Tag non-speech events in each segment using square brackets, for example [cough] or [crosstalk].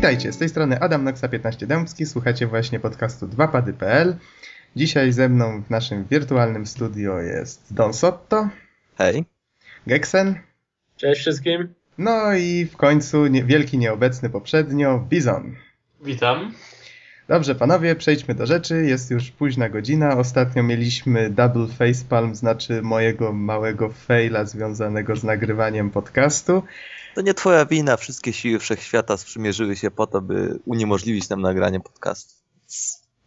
Witajcie, z tej strony Adam Noxa 15 Dębski, słuchacie właśnie podcastu 2pady.pl. Dzisiaj ze mną w naszym wirtualnym studio jest Don Sotto. Hej. Geksen. Cześć wszystkim. No i w końcu nie, wielki nieobecny poprzednio Bizon. Witam. Dobrze, panowie, przejdźmy do rzeczy. Jest już późna godzina. Ostatnio mieliśmy double facepalm, znaczy mojego małego faila związanego z nagrywaniem podcastu. To nie twoja wina, wszystkie siły wszechświata sprzymierzyły się po to, by uniemożliwić nam nagranie podcastu.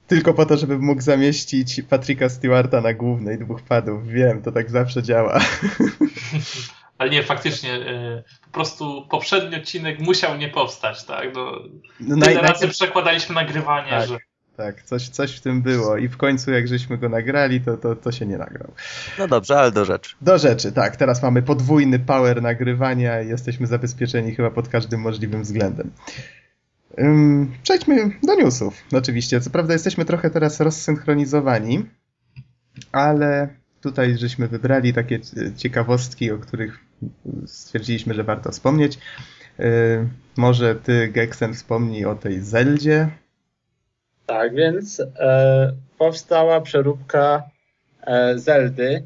Tylko po to, żeby mógł zamieścić Patricka Stewarta na głównej dwóch padów. Wiem, to tak zawsze działa. [laughs] Ale nie, faktycznie, y, po prostu poprzedni odcinek musiał nie powstać, tak? No, No, tyle naj- razy najpierw- przekładaliśmy nagrywanie, Tak. że Tak, coś, coś w tym było i w końcu jak żeśmy go nagrali, to, to, to się nie nagrał. No dobrze, ale do rzeczy. Do rzeczy, tak, teraz mamy podwójny power nagrywania i jesteśmy zabezpieczeni chyba pod każdym możliwym względem. Przejdźmy do newsów. Oczywiście, co prawda jesteśmy trochę teraz rozsynchronizowani, ale tutaj żeśmy wybrali takie ciekawostki, o których stwierdziliśmy, że warto wspomnieć. Yy, może ty, Geksen, wspomnij o tej Zeldzie. Tak, więc e, powstała przeróbka e, Zeldy,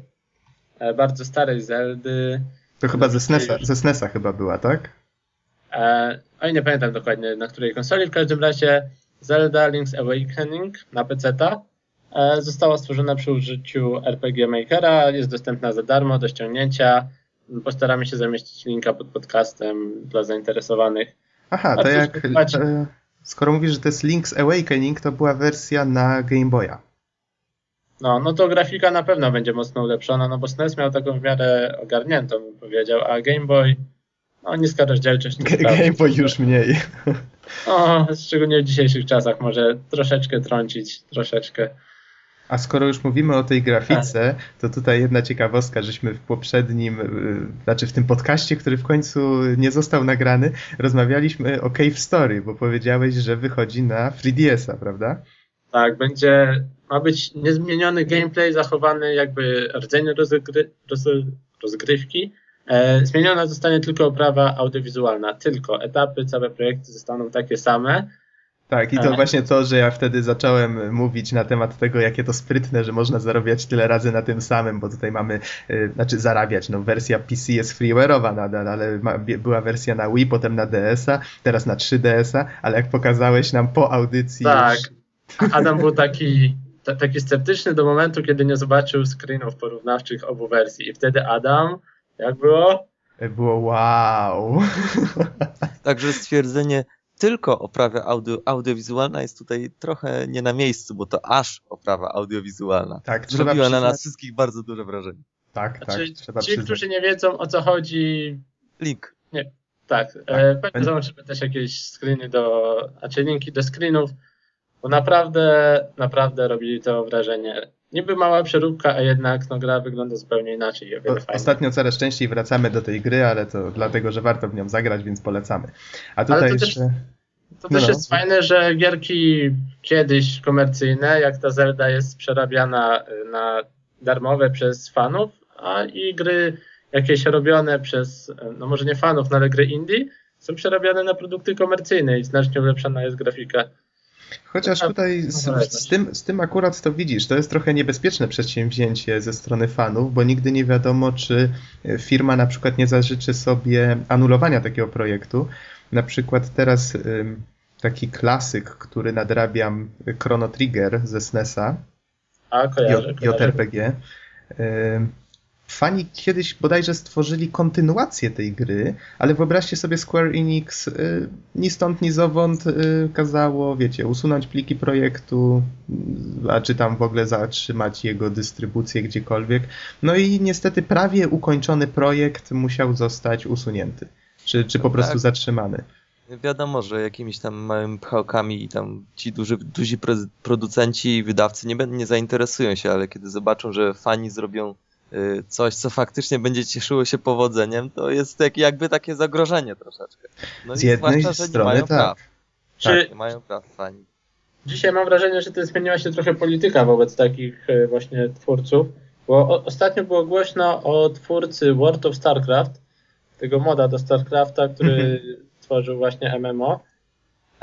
e, bardzo starej Zeldy. To chyba ze SNESa, ze SNESa chyba była, tak? E, oj, nie pamiętam dokładnie na której konsoli, w każdym razie Zelda Link's Awakening na PC-ta e, została stworzona przy użyciu RPG Makera, jest dostępna za darmo do ściągnięcia. Postaramy się zamieścić linka pod podcastem dla zainteresowanych. Aha, A to jak. E, skoro mówisz, że to jest Link's Awakening, to była wersja na Game Boya. No, no to grafika na pewno będzie mocno ulepszona, no bo SNES miał taką w miarę ogarniętą, bym powiedział, a Game Boy, no niska rozdzielczość. G- Game Boy już mniej. O, szczególnie w dzisiejszych czasach może troszeczkę trącić, troszeczkę. A skoro już mówimy o tej grafice, to tutaj jedna ciekawostka, żeśmy w poprzednim, y, znaczy w tym podcaście, który w końcu nie został nagrany, rozmawialiśmy o Cave Story, bo powiedziałeś, że wychodzi na 3DS-a, prawda? Tak, będzie, ma być niezmieniony gameplay, zachowany jakby rdzeń rozgry, roz, rozgrywki. E, zmieniona zostanie tylko oprawa audiowizualna, tylko etapy, całe projekty zostaną takie same. Tak, i to Tak. właśnie to, że ja wtedy zacząłem mówić na temat tego, jakie to sprytne, że można zarabiać tyle razy na tym samym, bo tutaj mamy, y, znaczy zarabiać, no wersja PC jest freeware'owa nadal, ale ma, była wersja na Wii, potem na DS-a, teraz na 3DS-a, ale jak pokazałeś nam po audycji Tak. już, Adam był taki, ta, taki sceptyczny do momentu, kiedy nie zobaczył screenów porównawczych obu wersji. I wtedy Adam, jak było? było wow. Także stwierdzenie tylko oprawa audio, audiowizualna jest tutaj trochę nie na miejscu, bo to aż oprawa audiowizualna. tak, trzeba Zrobiła na przyznać, nas wszystkich bardzo duże wrażenie. tak, tak, Znaczy, trzeba ci, przyznać. którzy nie wiedzą o co chodzi, Link. tak, e, pewnie będzie- zobaczymy też jakieś screeny do, znaczy linki do screenów, bo naprawdę, naprawdę robili to wrażenie. Niby mała przeróbka, a jednak no, gra wygląda zupełnie inaczej. O ostatnio coraz częściej wracamy do tej gry, ale to dlatego, że warto w nią zagrać, więc polecamy. A tutaj to też- jeszcze... To No, też no. jest fajne, że gierki kiedyś komercyjne, jak ta Zelda jest przerabiana y, na darmowe przez fanów, a i gry jakieś robione przez, y, no może nie fanów, no ale gry indie, są przerabiane na produkty komercyjne i znacznie ulepszona jest grafika. Chociaż tutaj z, z, tym, z tym akurat to widzisz, to jest trochę niebezpieczne przedsięwzięcie ze strony fanów, bo nigdy nie wiadomo, czy e, firma na przykład nie zażyczy sobie anulowania takiego projektu. Na przykład teraz taki klasyk, który nadrabiam, y, Chrono Trigger ze SNESa, A kojarzę, J- kojarzę. Fani kiedyś bodajże stworzyli kontynuację tej gry, ale wyobraźcie sobie Square Enix y, ni stąd ni zowąd y, kazało, wiecie, usunąć pliki projektu, y, a czy tam w ogóle zatrzymać jego dystrybucję gdziekolwiek. No i niestety prawie ukończony projekt musiał zostać usunięty, czy, czy po No prostu tak. zatrzymany. Wiadomo, że jakimiś tam małymi pchałkami i tam ci duży, duzi pro- producenci i wydawcy nie, nie zainteresują się, ale kiedy zobaczą, że fani zrobią coś, co faktycznie będzie cieszyło się powodzeniem, to jest jak, jakby takie zagrożenie troszeczkę. No Z i jednej zwłaszcza, że nie strony mają tak. praw. Czy Tak, nie mają praw fani. dzisiaj mam wrażenie, że to zmieniła się trochę polityka wobec takich e, właśnie twórców, bo o, ostatnio było głośno o twórcy World of StarCraft, tego moda do StarCrafta, który [laughs] tworzył właśnie MMO.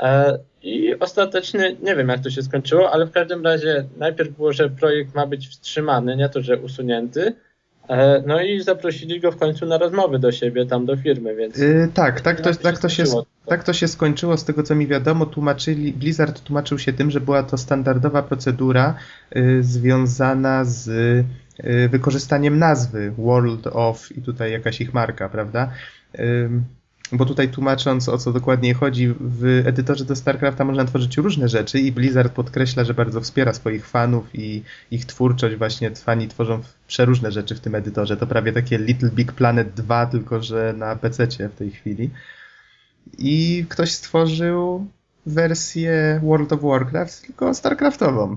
E, I ostatecznie nie wiem, jak to się skończyło, ale w każdym razie najpierw było, że projekt ma być wstrzymany, nie to, że usunięty. E, No i zaprosili go w końcu na rozmowy do siebie, tam do firmy, więc. Yy, tak, tak to, Jak tak, to się, skończyło? tak to się skończyło, z tego co mi wiadomo, tłumaczyli, Blizzard tłumaczył się tym, że była to standardowa procedura y, związana z y, wykorzystaniem nazwy World of i tutaj jakaś ich marka, prawda? Bo tutaj tłumacząc o co dokładnie chodzi, w edytorze do StarCrafta można tworzyć różne rzeczy i Blizzard podkreśla, że bardzo wspiera swoich fanów i ich twórczość. Właśnie fani tworzą przeróżne rzeczy w tym edytorze. To prawie takie Little Big Planet 2, tylko że na PC w tej chwili. I ktoś stworzył wersję World of Warcraft, tylko StarCraftową.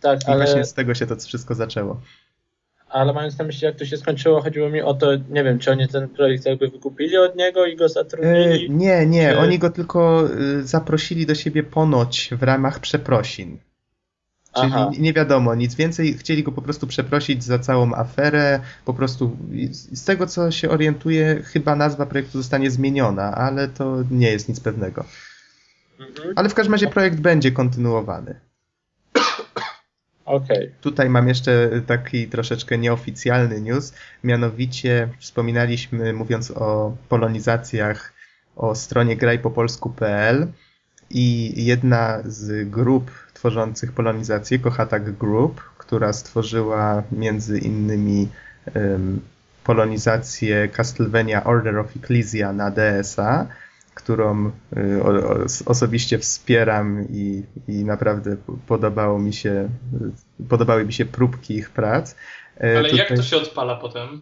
Tak, I właśnie ale, z tego się to wszystko zaczęło. Ale mając na myśli, jak to się skończyło, chodziło mi o to, nie wiem, czy oni ten projekt jakby wykupili od niego i go zatrudnili. nie, nie, Czy- oni go tylko y, zaprosili do siebie ponoć w ramach przeprosin. Czyli Aha. nie wiadomo nic więcej, chcieli go po prostu przeprosić za całą aferę, po prostu z tego co się orientuję, chyba nazwa projektu zostanie zmieniona, ale to nie jest nic pewnego. Mhm. Ale w każdym razie projekt będzie kontynuowany. Okej. Tutaj mam jeszcze taki troszeczkę nieoficjalny news, mianowicie wspominaliśmy, mówiąc o polonizacjach, o stronie grajpopolsku.pl i jedna z grup tworzących polonizację, Kohatak Group, która stworzyła między innymi em, polonizację Castlevania Order of Ecclesia na DSa, którą y, osobiście wspieram i, i naprawdę podobało mi się, y, podobały mi się próbki ich prac. E, Ale jak tutaj- to się odpala potem?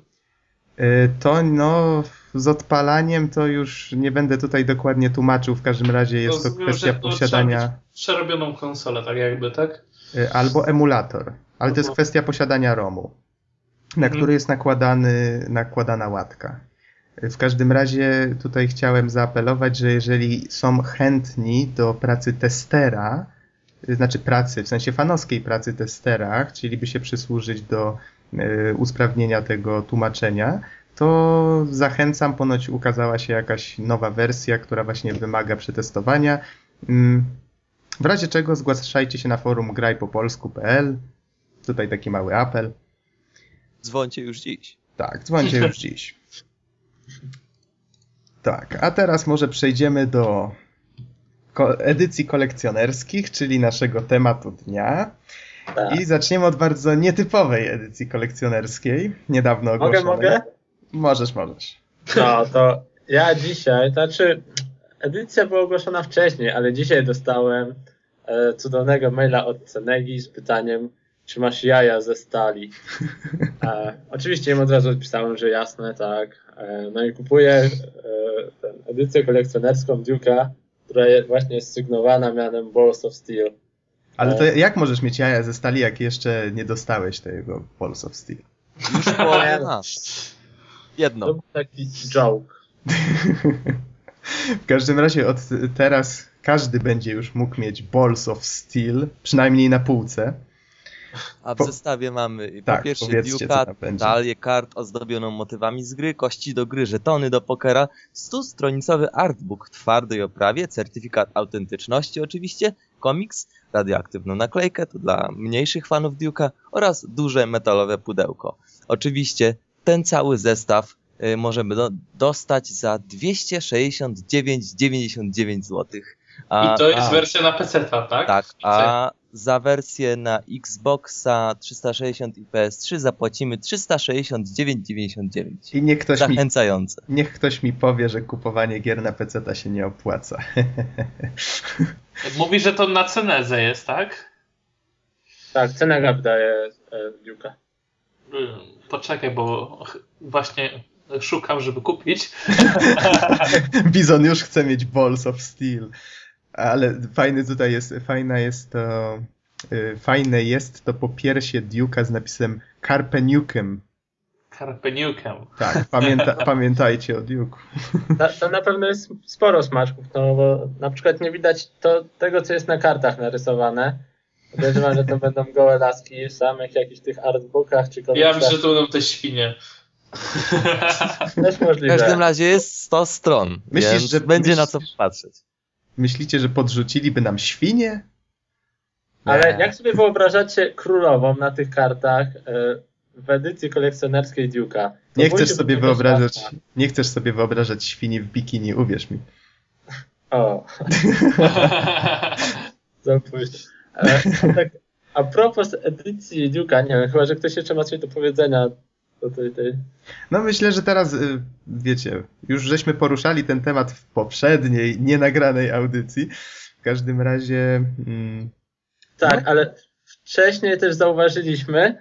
To no, z odpalaniem to już nie będę tutaj dokładnie tłumaczył, w każdym razie jest to Rozumiem, kwestia że to posiadania Przerobioną konsolę, tak jakby, tak? albo emulator, ale to jest kwestia posiadania ROMu, na Mhm. który jest nakładany, nakładana łatka. W każdym razie tutaj chciałem zaapelować, że jeżeli są chętni do pracy testera, znaczy pracy, w sensie fanowskiej pracy testera, chcieliby się przysłużyć do y, usprawnienia tego tłumaczenia, to zachęcam, ponoć ukazała się jakaś nowa wersja, która właśnie wymaga przetestowania. Mm, W razie czego zgłaszajcie się na forum grajpopolsku.pl. Tutaj taki mały apel. Dzwońcie już dziś. Tak, dzwońcie już [laughs] dziś. Tak, a teraz może przejdziemy do edycji kolekcjonerskich, czyli naszego tematu dnia. Tak. I zaczniemy od bardzo nietypowej edycji kolekcjonerskiej, niedawno Mogę, ogłoszonej. mogę? Możesz, możesz. No, to ja dzisiaj, znaczy edycja była ogłoszona wcześniej, ale dzisiaj dostałem e, cudownego maila od Cenegi z pytaniem, czy masz jaja ze stali. E, oczywiście im od razu odpisałem, że jasne, tak. E, no i kupuję e, tę edycję kolekcjonerską Duke'a, która właśnie jest sygnowana mianem Balls of Steel. Ale E. to jak możesz mieć jaja ze stali, jak jeszcze nie dostałeś tego Pulse of Steel? Już [laughs] nas. Jedno. To był taki joke. [laughs] W każdym razie od teraz każdy będzie już mógł mieć Balls of Steel, przynajmniej na półce. A w Po- zestawie mamy Tak, po pierwsze talię kart ozdobioną motywami z gry, kości do gry, żetony do pokera, 100-stronicowy artbook w twardej oprawie, certyfikat autentyczności oczywiście, komiks, radioaktywną naklejkę, to dla mniejszych fanów Duke'a oraz duże metalowe pudełko. Oczywiście ten cały zestaw y, możemy do, dostać za 269,99 zł. I to jest a. wersja na PC, tak? Tak, a za wersję na Xboxa 360 i PS3 zapłacimy 369,99. I niech ktoś, mi, Zachęcające. niech ktoś mi powie, że kupowanie gier na PC się nie opłaca. Mówi, że to na cenezę jest, tak? Tak, Cenega wydaje e, Duke'a. Mm, Poczekaj, bo właśnie szukam, żeby kupić. [laughs] Bizon już chce mieć Balls of Steel. Ale fajny tutaj jest, fajna jest to, y, fajne jest to popiersie Duke'a z napisem Carpe Nukem. Carpe Nukem. Tak, pamięta, [laughs] pamiętajcie o Duke'u. Ta, tam na pewno jest sporo smaczków, no bo na przykład nie widać to, tego, co jest na kartach narysowane. Podejrzewam, że to będą gołe laski w samych jakichś tych artbookach czy Ja komiksach. myślę, że to będą te świnie. Też W możliwe. każdym razie jest 100 stron, Myślisz, więc że- będzie na co myślisz- patrzeć. Myślicie, że podrzuciliby nam świnie? Ale jak sobie wyobrażacie królową na tych kartach e, w edycji kolekcjonerskiej Duke'a? Nie chcesz sobie wyobrażać, nie chcesz sobie wyobrażać świni w bikini, uwierz mi. O, [laughs] za późno. E, a, tak, a propos edycji Duke'a, nie wiem, chyba, że ktoś jeszcze ma coś do powiedzenia do tej, tej... No myślę, że teraz, y, wiecie, już żeśmy poruszali ten temat w poprzedniej, nienagranej audycji. W każdym razie, mm, Tak, ale wcześniej też zauważyliśmy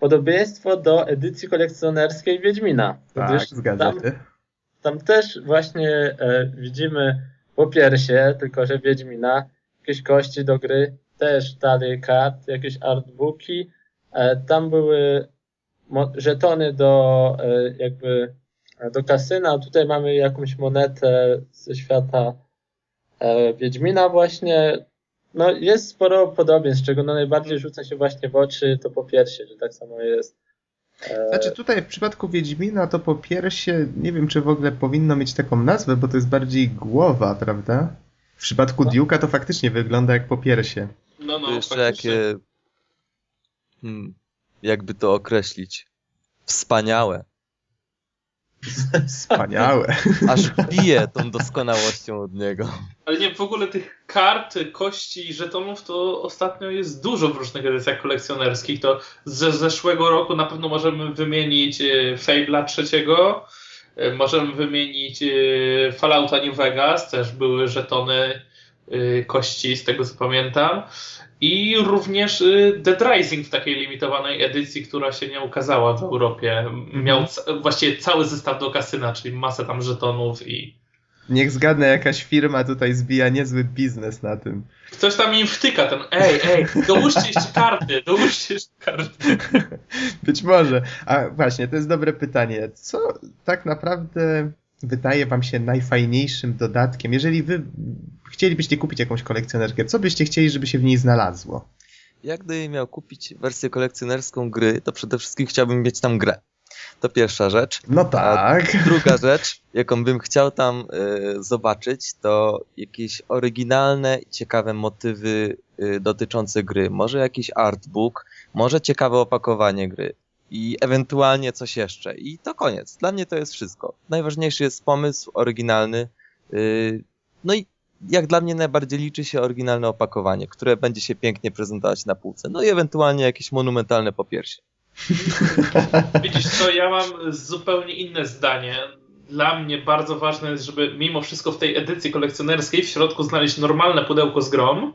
podobieństwo do edycji kolekcjonerskiej Wiedźmina. tak, zgadza tam, się. tam też właśnie e, widzimy po piersie, tylko że Wiedźmina, jakieś kości do gry, też dalej kart, jakieś artbooki. E, tam były żetony do e, jakby do kasyna. Tutaj mamy jakąś monetę ze świata e, Wiedźmina właśnie. No jest sporo podobieństw, z czego no najbardziej rzuca się właśnie w oczy to po piersie, że tak samo jest. E, Znaczy tutaj w przypadku Wiedźmina to po piersie, nie wiem czy w ogóle powinno mieć taką nazwę, bo to jest bardziej głowa, prawda? W przypadku No. Duke'a to faktycznie wygląda jak po piersie. No, no, jeszcze faktycznie. jakie... Hmm, jakby to określić? Wspaniałe. Wspaniałe. Aż bije tą doskonałością od niego. Ale nie, w ogóle tych kart, kości i żetonów to ostatnio jest dużo w różnych edycjach kolekcjonerskich. To ze zeszłego roku na pewno możemy wymienić e, Fable'a trzeciego, e, możemy wymienić e, Fallouta New Vegas, też były żetony kości, z tego co pamiętam. I również e, Dead Rising w takiej limitowanej edycji, która się nie ukazała w Europie. Miał ca- właściwie cały zestaw do kasyna, czyli masę tam żetonów i Niech zgadnę, jakaś firma tutaj zbija niezły biznes na tym. Ktoś tam im wtyka ten, ej, ej, dołóżcie jeszcze karty, dołóżcie jeszcze karty. [laughs] Być może. A właśnie, to jest dobre pytanie. Co tak naprawdę wydaje wam się najfajniejszym dodatkiem? Jeżeli wy chcielibyście kupić jakąś kolekcjonerkę, co byście chcieli, żeby się w niej znalazło? Jak gdybym miał kupić wersję kolekcjonerską gry, to przede wszystkim chciałbym mieć tam grę. To pierwsza rzecz. No tak. Druga rzecz, jaką bym chciał tam y, zobaczyć, to jakieś oryginalne i ciekawe motywy y, dotyczące gry. Może jakiś artbook, może ciekawe opakowanie gry i ewentualnie coś jeszcze. I to koniec. Dla mnie to jest wszystko. Najważniejszy jest pomysł oryginalny. y, no i jak dla mnie najbardziej liczy się oryginalne opakowanie, które będzie się pięknie prezentować na półce. No i ewentualnie jakieś monumentalne popiersie. [laughs] Widzisz co, ja mam zupełnie inne zdanie. Dla mnie bardzo ważne jest, żeby mimo wszystko w tej edycji kolekcjonerskiej w środku znaleźć normalne pudełko z grom,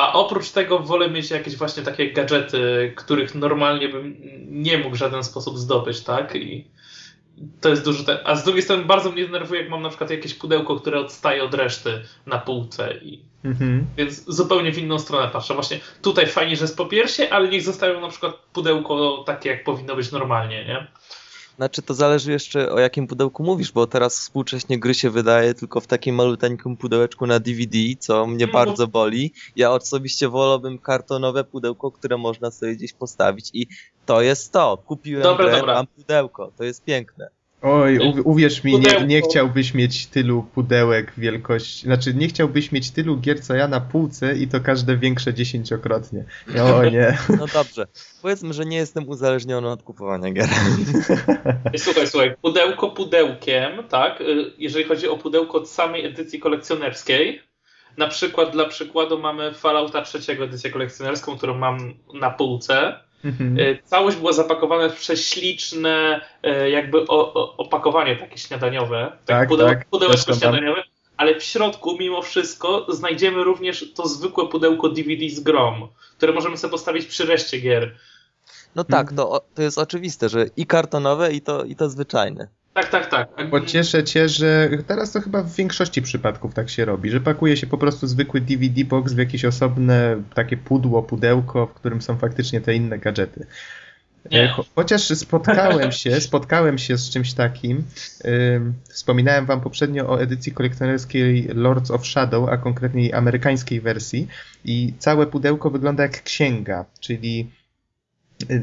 a oprócz tego wolę mieć jakieś właśnie takie gadżety, których normalnie bym nie mógł w żaden sposób zdobyć, tak? I to jest dużo. Te... A z drugiej strony bardzo mnie denerwuje, jak mam na przykład jakieś pudełko, które odstaje od reszty na półce i Mhm. więc zupełnie w inną stronę patrzę. Właśnie tutaj fajnie, że jest po piersie, ale niech zostawią na przykład pudełko takie, jak powinno być normalnie, nie? Znaczy to zależy jeszcze o jakim pudełku mówisz, bo teraz współcześnie gry się wydaje tylko w takim maluteńkim pudełeczku na DVD, co mnie No. bardzo boli. Ja osobiście wolałbym kartonowe pudełko, które można sobie gdzieś postawić i to jest to. Kupiłem Dobra, grę, dobra. mam pudełko. To jest piękne. Oj, uw- uwierz mi, nie, nie chciałbyś mieć tylu pudełek wielkości, znaczy nie chciałbyś mieć tylu gier co ja na półce i to każde większe dziesięciokrotnie. O nie. [laughs] No dobrze. Powiedzmy, że nie jestem uzależniony od kupowania gier. Słuchaj, słuchaj, pudełko pudełkiem, tak? y, Jeżeli chodzi o pudełko od samej edycji kolekcjonerskiej, na przykład dla przykładu mamy Fallouta trzeciego edycję kolekcjonerską, którą mam na półce. Mhm. Y, Całość była zapakowana w prześliczne y, jakby o, o, opakowanie takie śniadaniowe. Tak, pudeł, tak, Pudełeczko śniadaniowe. Ale w środku, mimo wszystko, znajdziemy również to zwykłe pudełko DVD z grom, które możemy sobie postawić przy reszcie gier. No tak, Mhm. to, to jest oczywiste, że i kartonowe, i to, i to zwyczajne. Tak, tak, tak. Pocieszę cię, że teraz to chyba w większości przypadków tak się robi, że pakuje się po prostu zwykły DVD box w jakieś osobne takie pudło, pudełko, w którym są faktycznie te inne gadżety. Nie. E, cho- Chociaż spotkałem się, [laughs] spotkałem się z czymś takim. Wspominałem wam poprzednio o edycji kolekcjonerskiej Lords of Shadow, a konkretniej amerykańskiej wersji i całe pudełko wygląda jak księga, czyli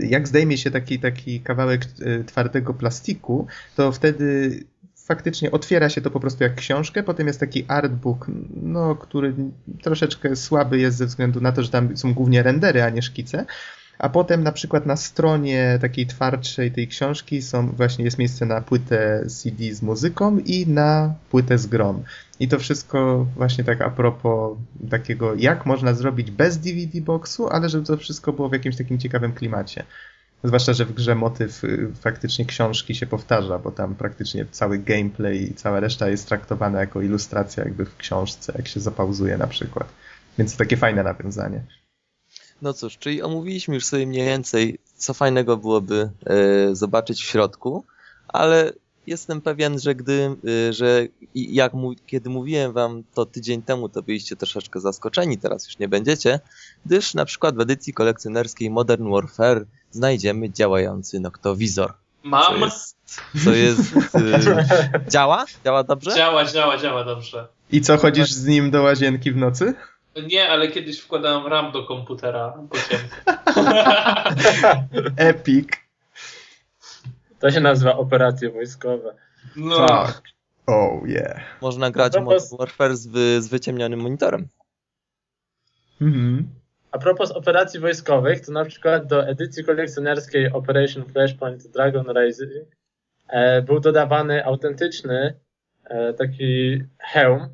jak zdejmie się taki, taki kawałek y, twardego plastiku, to wtedy faktycznie otwiera się to po prostu jak książkę, potem jest taki artbook, no, który troszeczkę słaby jest ze względu na to, że tam są głównie rendery, a nie szkice, a potem na przykład na stronie takiej twardszej tej książki są właśnie jest miejsce na płytę CD z muzyką i na płytę z grom. I to wszystko właśnie tak a propos takiego, jak można zrobić bez DVD boxu, ale żeby to wszystko było w jakimś takim ciekawym klimacie. Zwłaszcza, że w grze motyw y, faktycznie książki się powtarza, bo tam praktycznie cały gameplay i cała reszta jest traktowana jako ilustracja jakby w książce, jak się zapauzuje na przykład. Więc to takie fajne nawiązanie. No cóż, czyli omówiliśmy już sobie mniej więcej, co fajnego byłoby e, zobaczyć w środku, ale jestem pewien, że gdy, e, że jak mu, kiedy mówiłem wam to tydzień temu, to byliście troszeczkę zaskoczeni, teraz już nie będziecie, gdyż na przykład w edycji kolekcjonerskiej Modern Warfare znajdziemy działający noktowizor. Co Mam. jest, co jest e, [laughs] działa? Działa dobrze? Działa, działa, działa dobrze. I co, chodzisz z nim do łazienki w nocy? Nie, ale kiedyś wkładałem RAM do komputera. [laughs] Epic. To się nazywa operacje wojskowe. No. Tak. Oh yeah. Można grać w Modern was- Warfare z, wy, z wyciemnionym monitorem. Mhm. A propos operacji wojskowych, to na przykład do edycji kolekcjonerskiej Operation Flashpoint Dragon Rising e, był dodawany autentyczny e, taki hełm.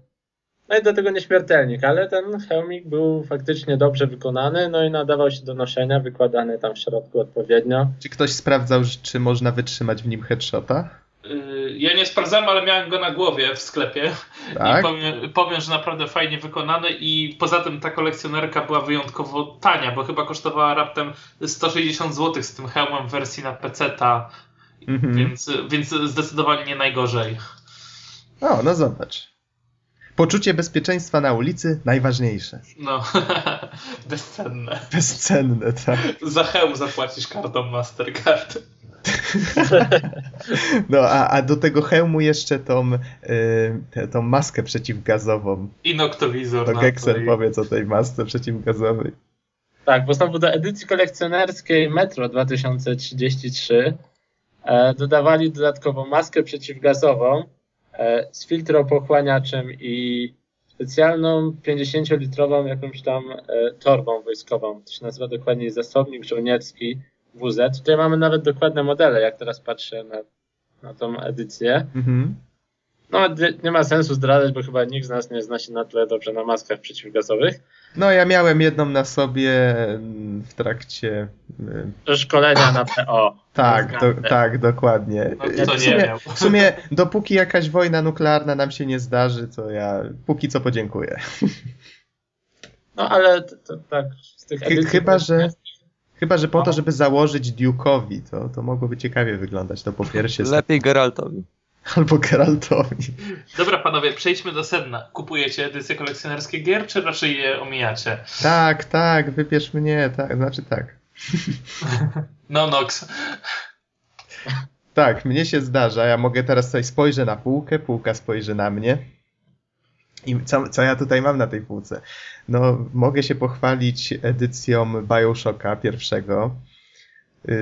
No i do tego nieśmiertelnik, ale ten hełmik był faktycznie dobrze wykonany, no i nadawał się do noszenia, wykładany tam w środku odpowiednio. Czy ktoś sprawdzał, czy można wytrzymać w nim headshota? Y, Ja nie sprawdzałem, ale miałem go na głowie w sklepie. Tak? I powiem, powiem, że naprawdę fajnie wykonany i poza tym ta kolekcjonerka była wyjątkowo tania, bo chyba kosztowała raptem 160 zł z tym hełmem w wersji na PC-ta, Mhm. więc, więc zdecydowanie nie najgorzej. O, no zobacz. Poczucie bezpieczeństwa na ulicy najważniejsze. No, [laughs] bezcenne. Bezcenne, tak. Za hełm zapłacisz kartą Mastercard. [laughs] No, a, a do tego hełmu jeszcze tą, y, tę- tą maskę przeciwgazową. I noktowizor. To i- powiedz o tej masce przeciwgazowej. Tak, bo znowu do edycji kolekcjonerskiej Metro 2033 e, dodawali dodatkową maskę przeciwgazową z filtropochłaniaczem i specjalną 50-litrową jakąś tam e, torbą wojskową. To się nazywa dokładnie zasobnik żołnierski WZ. Tutaj mamy nawet dokładne modele, jak teraz patrzę na, na tą edycję. Mhm. No, nie- ma sensu zdradzać, bo chyba nikt z nas nie zna się na tyle dobrze na maskach przeciwgazowych. No, ja miałem jedną na sobie mm, w trakcie. y, Szkolenia na PO. [laughs] Tak, do, tak, dokładnie. No, kto w, nie sumie, miał? w sumie, dopóki jakaś wojna nuklearna nam się nie zdarzy, to ja póki co podziękuję. [laughs] No ale to, to, tak, z tych edycji chyba, że- Chyba, że po to, No. żeby założyć Duke'owi, to, to mogłoby ciekawie wyglądać. To po pierwsze. Lepiej Geraltowi. Albo Geraltowi. Dobra, panowie, przejdźmy do sedna. Kupujecie edycje kolekcjonerskie gier, czy raczej je omijacie? Tak, tak, wybierz mnie, tak, znaczy tak. No, Nox. Tak, mnie się zdarza. Ja mogę teraz tutaj spojrzę na półkę, półka spojrzy na mnie. I co, co ja tutaj mam na tej półce? No, mogę się pochwalić edycją Bioshocka pierwszego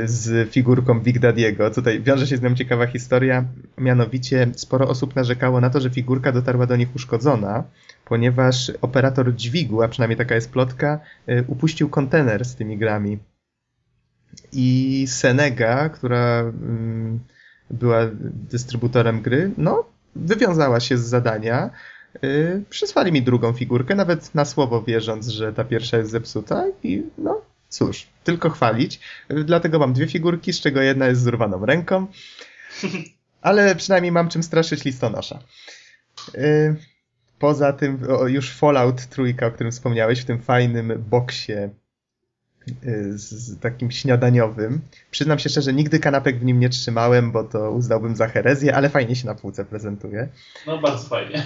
z figurką Big Daddy'ego. Tutaj wiąże się z nią ciekawa historia. Mianowicie sporo osób narzekało na to, że figurka dotarła do nich uszkodzona, ponieważ operator dźwigu, a przynajmniej taka jest plotka, y, upuścił kontener z tymi grami. I Senega, która mm, była dystrybutorem gry, no, wywiązała się z zadania. Yy, przysłali mi drugą figurkę, nawet na słowo wierząc, że ta pierwsza jest zepsuta i no cóż, tylko chwalić. Dlatego mam dwie figurki, z czego jedna jest z urwaną ręką, ale przynajmniej mam czym straszyć listonosza. Yy, poza tym już Fallout trójka, o którym wspomniałeś, w tym fajnym boksie y, z, z takim śniadaniowym. Przyznam się szczerze, nigdy kanapek w nim nie trzymałem, bo to uznałbym za herezję, ale fajnie się na półce prezentuje. No, bardzo fajnie.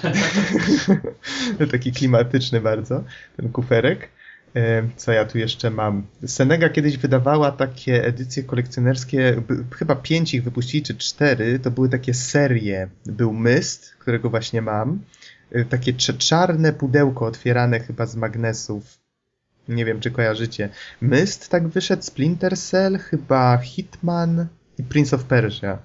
[laughs] Taki klimatyczny bardzo, ten kuferek. E, Co ja tu jeszcze mam? Senega kiedyś wydawała takie edycje kolekcjonerskie, chyba pięć ich wypuścili, czy cztery. To były takie serie. Był Myst, którego właśnie mam. E, Takie czarne pudełko otwierane chyba z magnesów. Nie wiem, czy kojarzycie. Myst tak wyszedł, Splinter Cell, chyba Hitman i Prince of Persia.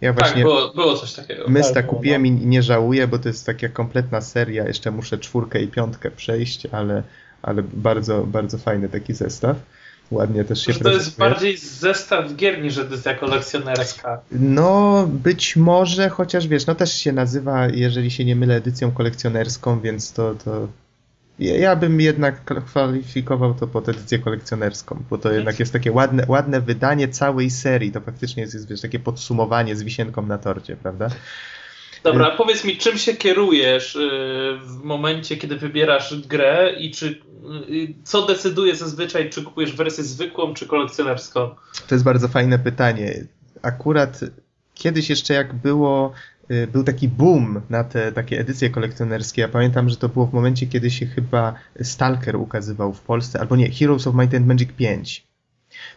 Ja Tak, właśnie było, było coś takiego. Mysta Tak, kupiłem i nie żałuję, bo to jest taka kompletna seria. Jeszcze muszę czwórkę i piątkę przejść, ale, ale bardzo, bardzo fajny taki zestaw. Ładnie też się to jest prezentuje. bardziej zestaw gier niż edycja kolekcjonerska. No, być może, chociaż wiesz, no też się nazywa, jeżeli się nie mylę, edycją kolekcjonerską, więc to, to ja ja bym jednak kwalifikował to pod edycję kolekcjonerską, bo to jednak jest takie ładne, ładne wydanie całej serii. To faktycznie jest, jest wiesz, takie podsumowanie z wisienką na torcie, prawda? Dobra, powiedz mi, czym się kierujesz y, w momencie, kiedy wybierasz grę i czy y, co decyduje zazwyczaj, czy kupujesz wersję zwykłą, czy kolekcjonerską? To jest bardzo fajne pytanie. Akurat kiedyś jeszcze jak było, y, był taki boom na te takie edycje kolekcjonerskie. Ja pamiętam, że to było w momencie, kiedy się chyba Stalker ukazywał w Polsce, albo nie, Heroes of Might and Magic 5.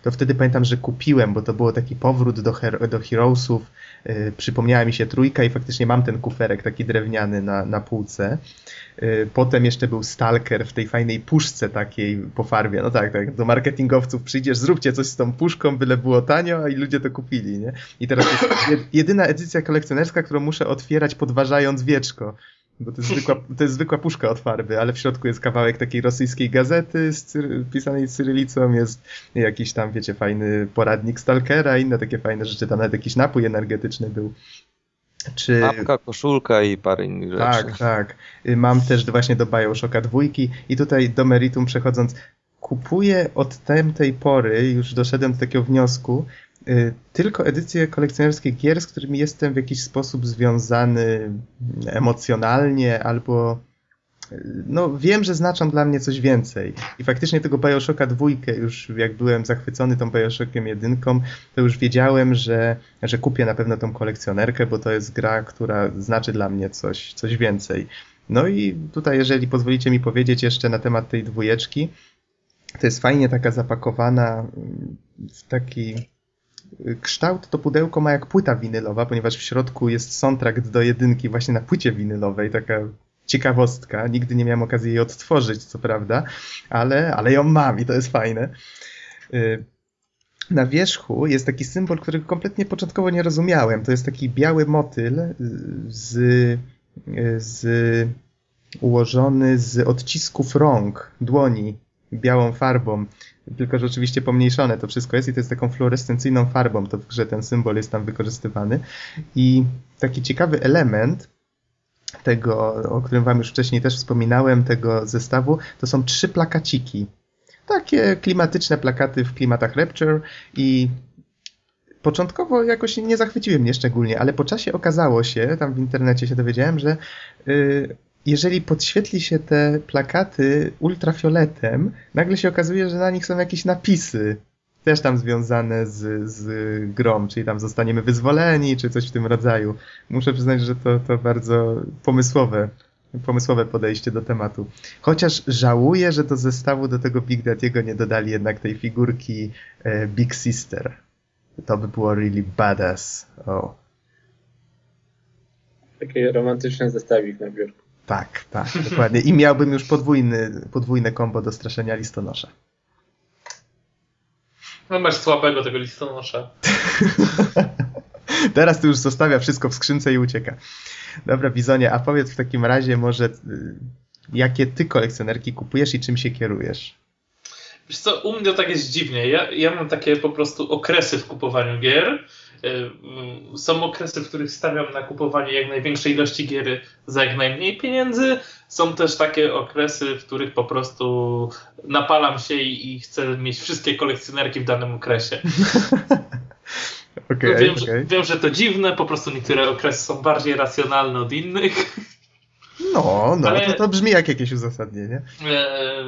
To wtedy pamiętam, że kupiłem, bo to było taki powrót do, her- do Heroesów. Y, przypomniała mi się trójka i faktycznie mam ten kuferek taki drewniany na, na półce. Y, Potem jeszcze był Stalker w tej fajnej puszce takiej po farbie. No tak, tak, do marketingowców przyjdziesz, zróbcie coś z tą puszką, byle było tanio, i ludzie to kupili, nie? I teraz jest jed- jedyna edycja kolekcjonerska, którą muszę otwierać podważając wieczko. Bo to jest, zwykła, to jest zwykła puszka od farby, ale w środku jest kawałek takiej rosyjskiej gazety z cyr- pisanej cyrylicą, jest jakiś tam, wiecie, fajny poradnik Stalkera, inne takie fajne rzeczy, tam nawet jakiś napój energetyczny był. Czy... Apka, koszulka i parę innych rzeczy. Tak, tak. Y, Mam też właśnie do Bioshocka dwójki i tutaj do meritum przechodząc, kupuję od tamtej pory, już doszedłem do takiego wniosku, tylko edycje kolekcjonerskie gier, z którymi jestem w jakiś sposób związany emocjonalnie albo y, no wiem, że znaczą dla mnie coś więcej. I faktycznie tego Bioshocka dwójkę już jak byłem zachwycony tą Bioshockiem jedynką, to już wiedziałem, że, że kupię na pewno tą kolekcjonerkę, bo to jest gra, która znaczy dla mnie coś, coś więcej. No i tutaj, jeżeli pozwolicie mi powiedzieć jeszcze na temat tej dwójeczki, to jest fajnie taka zapakowana mm, w taki y, kształt to pudełko ma jak płyta winylowa, ponieważ w środku jest soundtrack do jedynki właśnie na płycie winylowej, taka ciekawostka. Nigdy nie miałem okazji jej odtworzyć, co prawda, ale, ale ją mam i to jest fajne. Y, Na wierzchu jest taki symbol, którego kompletnie początkowo nie rozumiałem. To jest taki biały motyl z, y, z ułożony z odcisków rąk, dłoni, białą farbą. Tylko, że oczywiście pomniejszone to wszystko jest i to jest taką fluorescencyjną farbą, to w ten symbol jest tam wykorzystywany. I taki ciekawy element tego, o którym wam już wcześniej też wspominałem, tego zestawu, to są trzy plakaciki. Takie klimatyczne plakaty w klimatach Rapture i początkowo jakoś nie zachwyciły mnie szczególnie, ale po czasie okazało się, tam w internecie się dowiedziałem, że y, jeżeli podświetli się te plakaty ultrafioletem, nagle się okazuje, że na nich są jakieś napisy. Też tam związane z, z grą, czyli tam zostaniemy wyzwoleni, czy coś w tym rodzaju. Muszę przyznać, że to, to bardzo pomysłowe, pomysłowe podejście do tematu. Chociaż żałuję, że do zestawu do tego Big Daddy'ego nie dodali jednak tej figurki e, Big Sister. To by było really badass. O, Taki romantyczny zestawik na biurku. Tak, tak, dokładnie. I miałbym już podwójny, podwójne kombo do straszenia listonosza. No masz słabego tego listonosza. [laughs] Teraz tu już zostawia wszystko w skrzynce i ucieka. Dobra, Bizonie, a powiedz w takim razie może, y, jakie ty kolekcjonerki kupujesz i czym się kierujesz? Wiesz co, u mnie to tak jest dziwnie. Ja, ja mam takie po prostu okresy w kupowaniu gier. Ym, Są okresy, w których stawiam na kupowanie jak największej ilości gier za jak najmniej pieniędzy. Są też takie okresy, w których po prostu napalam się i, chcę mieć wszystkie kolekcjonerki w danym okresie. [laughs] Okej, wiem, że, okej. wiem, że to dziwne, po prostu niektóre okresy są bardziej racjonalne od innych. No, no, Ale- to, to brzmi jak jakieś uzasadnienie. E,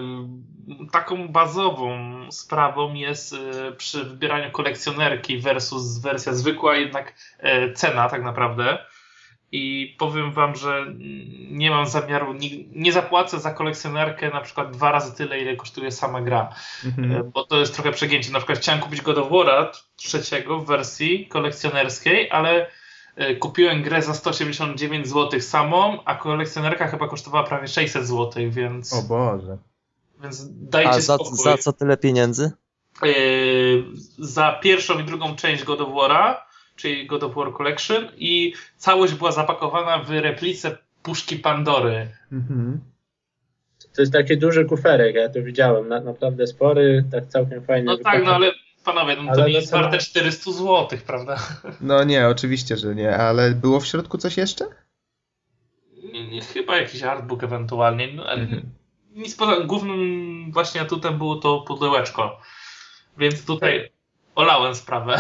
taką bazową sprawą jest e, przy wybieraniu kolekcjonerki versus wersja zwykła jednak e, cena tak naprawdę. I powiem wam, że nie mam zamiaru, nie, nie zapłacę za kolekcjonerkę na przykład dwa razy tyle, ile kosztuje sama gra. Mhm. E, Bo to jest trochę przegięcie. Na przykład chciałem kupić God of War'a trzeciego w wersji kolekcjonerskiej, ale e, kupiłem grę za 189 zł samą, a kolekcjonerka chyba kosztowała prawie 600 zł, więc, O Boże. Więc dajcie A za, spokój. za co tyle pieniędzy? E, za pierwszą i drugą część God of War'a czyli God of War Collection i całość była zapakowana w replice puszki Pandory. Mhm. To jest taki duży kuferek, ja to widziałem, na, naprawdę spory, tak całkiem fajny. No tak, no ale panowie, no to ale nie jest warte 400 zł, prawda? [laughs] No nie, oczywiście, że nie, ale było w środku coś jeszcze? Nie, nie, chyba jakiś artbook ewentualnie, no, ale mhm. Nic poza głównym właśnie atutem było to pudełeczko, więc tutaj olałem sprawę.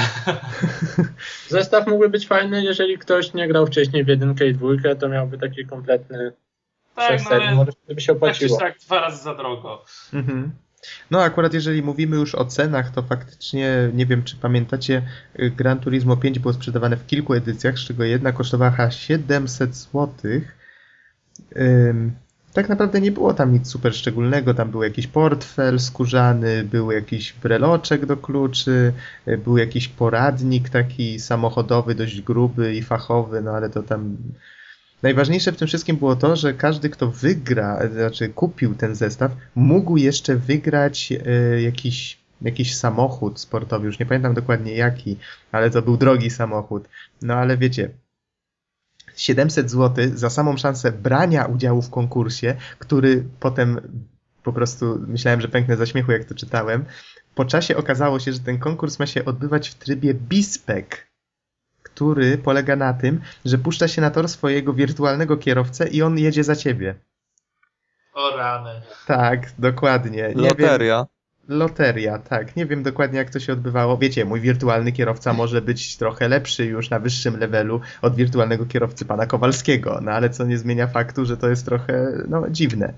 [laughs] Zestaw mógłby być fajny, jeżeli ktoś nie grał wcześniej w jedynkę i dwójkę, to miałby taki kompletny tak, no może by się opłaciło. Tak, tak, dwa razy za drogo. Mhm. No akurat jeżeli mówimy już o cenach, to faktycznie nie wiem czy pamiętacie, y, Gran Turismo 5 było sprzedawane w kilku edycjach, z czego jedna kosztowała 700 zł. Tak naprawdę nie było tam nic super szczególnego. Tam był jakiś portfel skórzany, był jakiś breloczek do kluczy, y, był jakiś poradnik taki samochodowy, dość gruby i fachowy, no ale to tam Najważniejsze w tym wszystkim było to, że każdy, kto wygra, znaczy kupił ten zestaw, mógł jeszcze wygrać e, jakiś, jakiś samochód sportowy. Już nie pamiętam dokładnie jaki, ale to był drogi samochód. No ale wiecie, 700 zł za samą szansę brania udziału w konkursie, który potem po prostu myślałem, że pęknę za śmiechu, jak to czytałem. Po czasie okazało się, że ten konkurs ma się odbywać w trybie BISPEC który polega na tym, że puszcza się na tor swojego wirtualnego kierowcę i on jedzie za ciebie. O rany. Tak, dokładnie. Nie Loteria. Wiem, loteria, tak. Nie wiem dokładnie jak to się odbywało. Wiecie, mój wirtualny kierowca może być trochę lepszy już na wyższym levelu od wirtualnego kierowcy pana Kowalskiego, no ale co nie zmienia faktu, że to jest trochę no, dziwne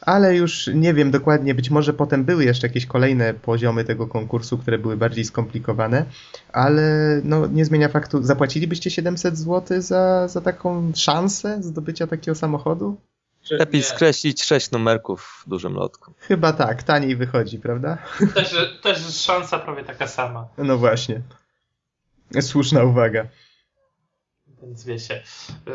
ale już nie wiem dokładnie, być może potem były jeszcze jakieś kolejne poziomy tego konkursu, które były bardziej skomplikowane, ale no, nie zmienia faktu, zapłacilibyście 700 zł za, za taką szansę zdobycia takiego samochodu? Lepiej skreślić 6 numerków w dużym lotku. Chyba tak, taniej wychodzi, prawda? Też, też szansa prawie taka sama. No właśnie. Słuszna uwaga. Więc wiecie. Yy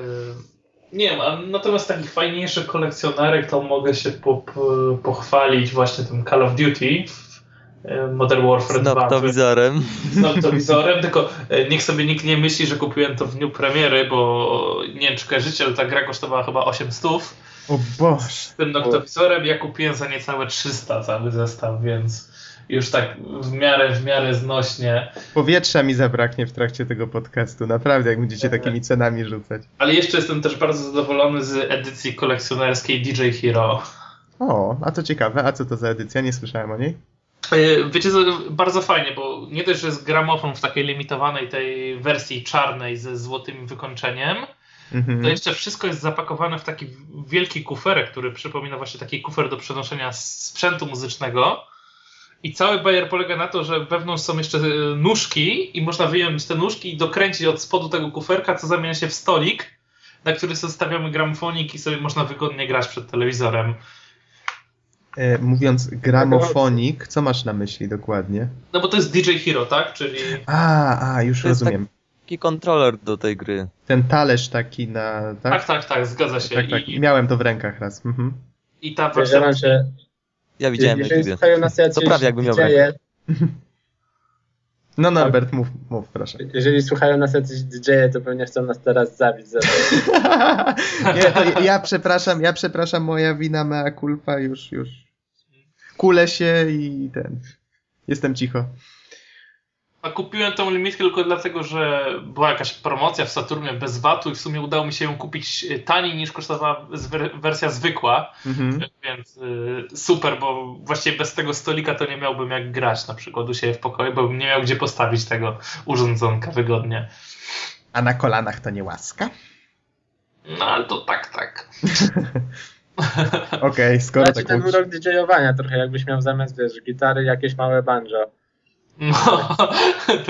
nie wiem, natomiast takich fajniejszych kolekcjonerek to mogę się po, po, pochwalić właśnie tym Call of Duty e, Modern Warfare 2. Z noctowizorem. Z noctowizorem, tylko e, niech sobie nikt nie myśli, że kupiłem to w dniu premiery, bo nie wiem czy kojarzycie, ale ta gra kosztowała chyba 800. O Boże. Z tym noktowizorem ja kupiłem za niecałe 300 cały zestaw, więc już tak w miarę, w miarę znośnie. Powietrza mi zabraknie w trakcie tego podcastu, naprawdę, jak będziecie tak. takimi cenami rzucać. Ale jeszcze jestem też bardzo zadowolony z edycji kolekcjonerskiej DJ Hero. O, a to ciekawe, a co to za edycja? Nie słyszałem o niej. E, wiecie, bardzo fajnie, bo nie dość, że jest gramofon w takiej limitowanej tej wersji czarnej ze złotym wykończeniem, mhm. to jeszcze wszystko jest zapakowane w taki wielki kuferek, który przypomina właśnie taki kufer do przenoszenia sprzętu muzycznego. I cały bajer polega na to, że wewnątrz są jeszcze e, nóżki i można wyjąć te nóżki i dokręcić od spodu tego kuferka, co zamienia się w stolik, na który zostawiamy gramofonik i sobie można wygodnie grać przed telewizorem. E, mówiąc gramofonik, co masz na myśli dokładnie? No bo to jest DJ Hero, tak? Czyli... A, a już to rozumiem. Taki kontroler do tej gry. Ten talerz taki na... Tak, tak, tak, tak zgadza się. Tak, tak. I... Miałem to w rękach raz. Mhm. I ta wersja... że ja widziałem na YouTube. Co prawie jakbym miał dzieje, [laughs] No Norbert, mów, mów, proszę. Jeżeli słuchają nas jacyś dj to pewnie chcą nas teraz zabić za [laughs] to. ja, ja przepraszam, ja przepraszam, moja wina mea culpa, już, już. Kulę się i ten. Jestem cicho. A kupiłem tą limitkę tylko dlatego, że była jakaś promocja w Saturnie bez VAT-u i w sumie udało mi się ją kupić taniej niż kosztowała wersja zwykła. Mhm. Więc y, super, bo właściwie bez tego stolika to nie miałbym jak grać na przykład u siebie w pokoju, bo bym nie miał gdzie postawić tego urządzonka wygodnie. A na kolanach to nie łaska? No ale to tak, tak. [laughs] Okej, okay, skoro znaczy, tak ten urok DJ-owania trochę, jakbyś miał zamiast, wiesz, gitary jakieś małe banjo. No,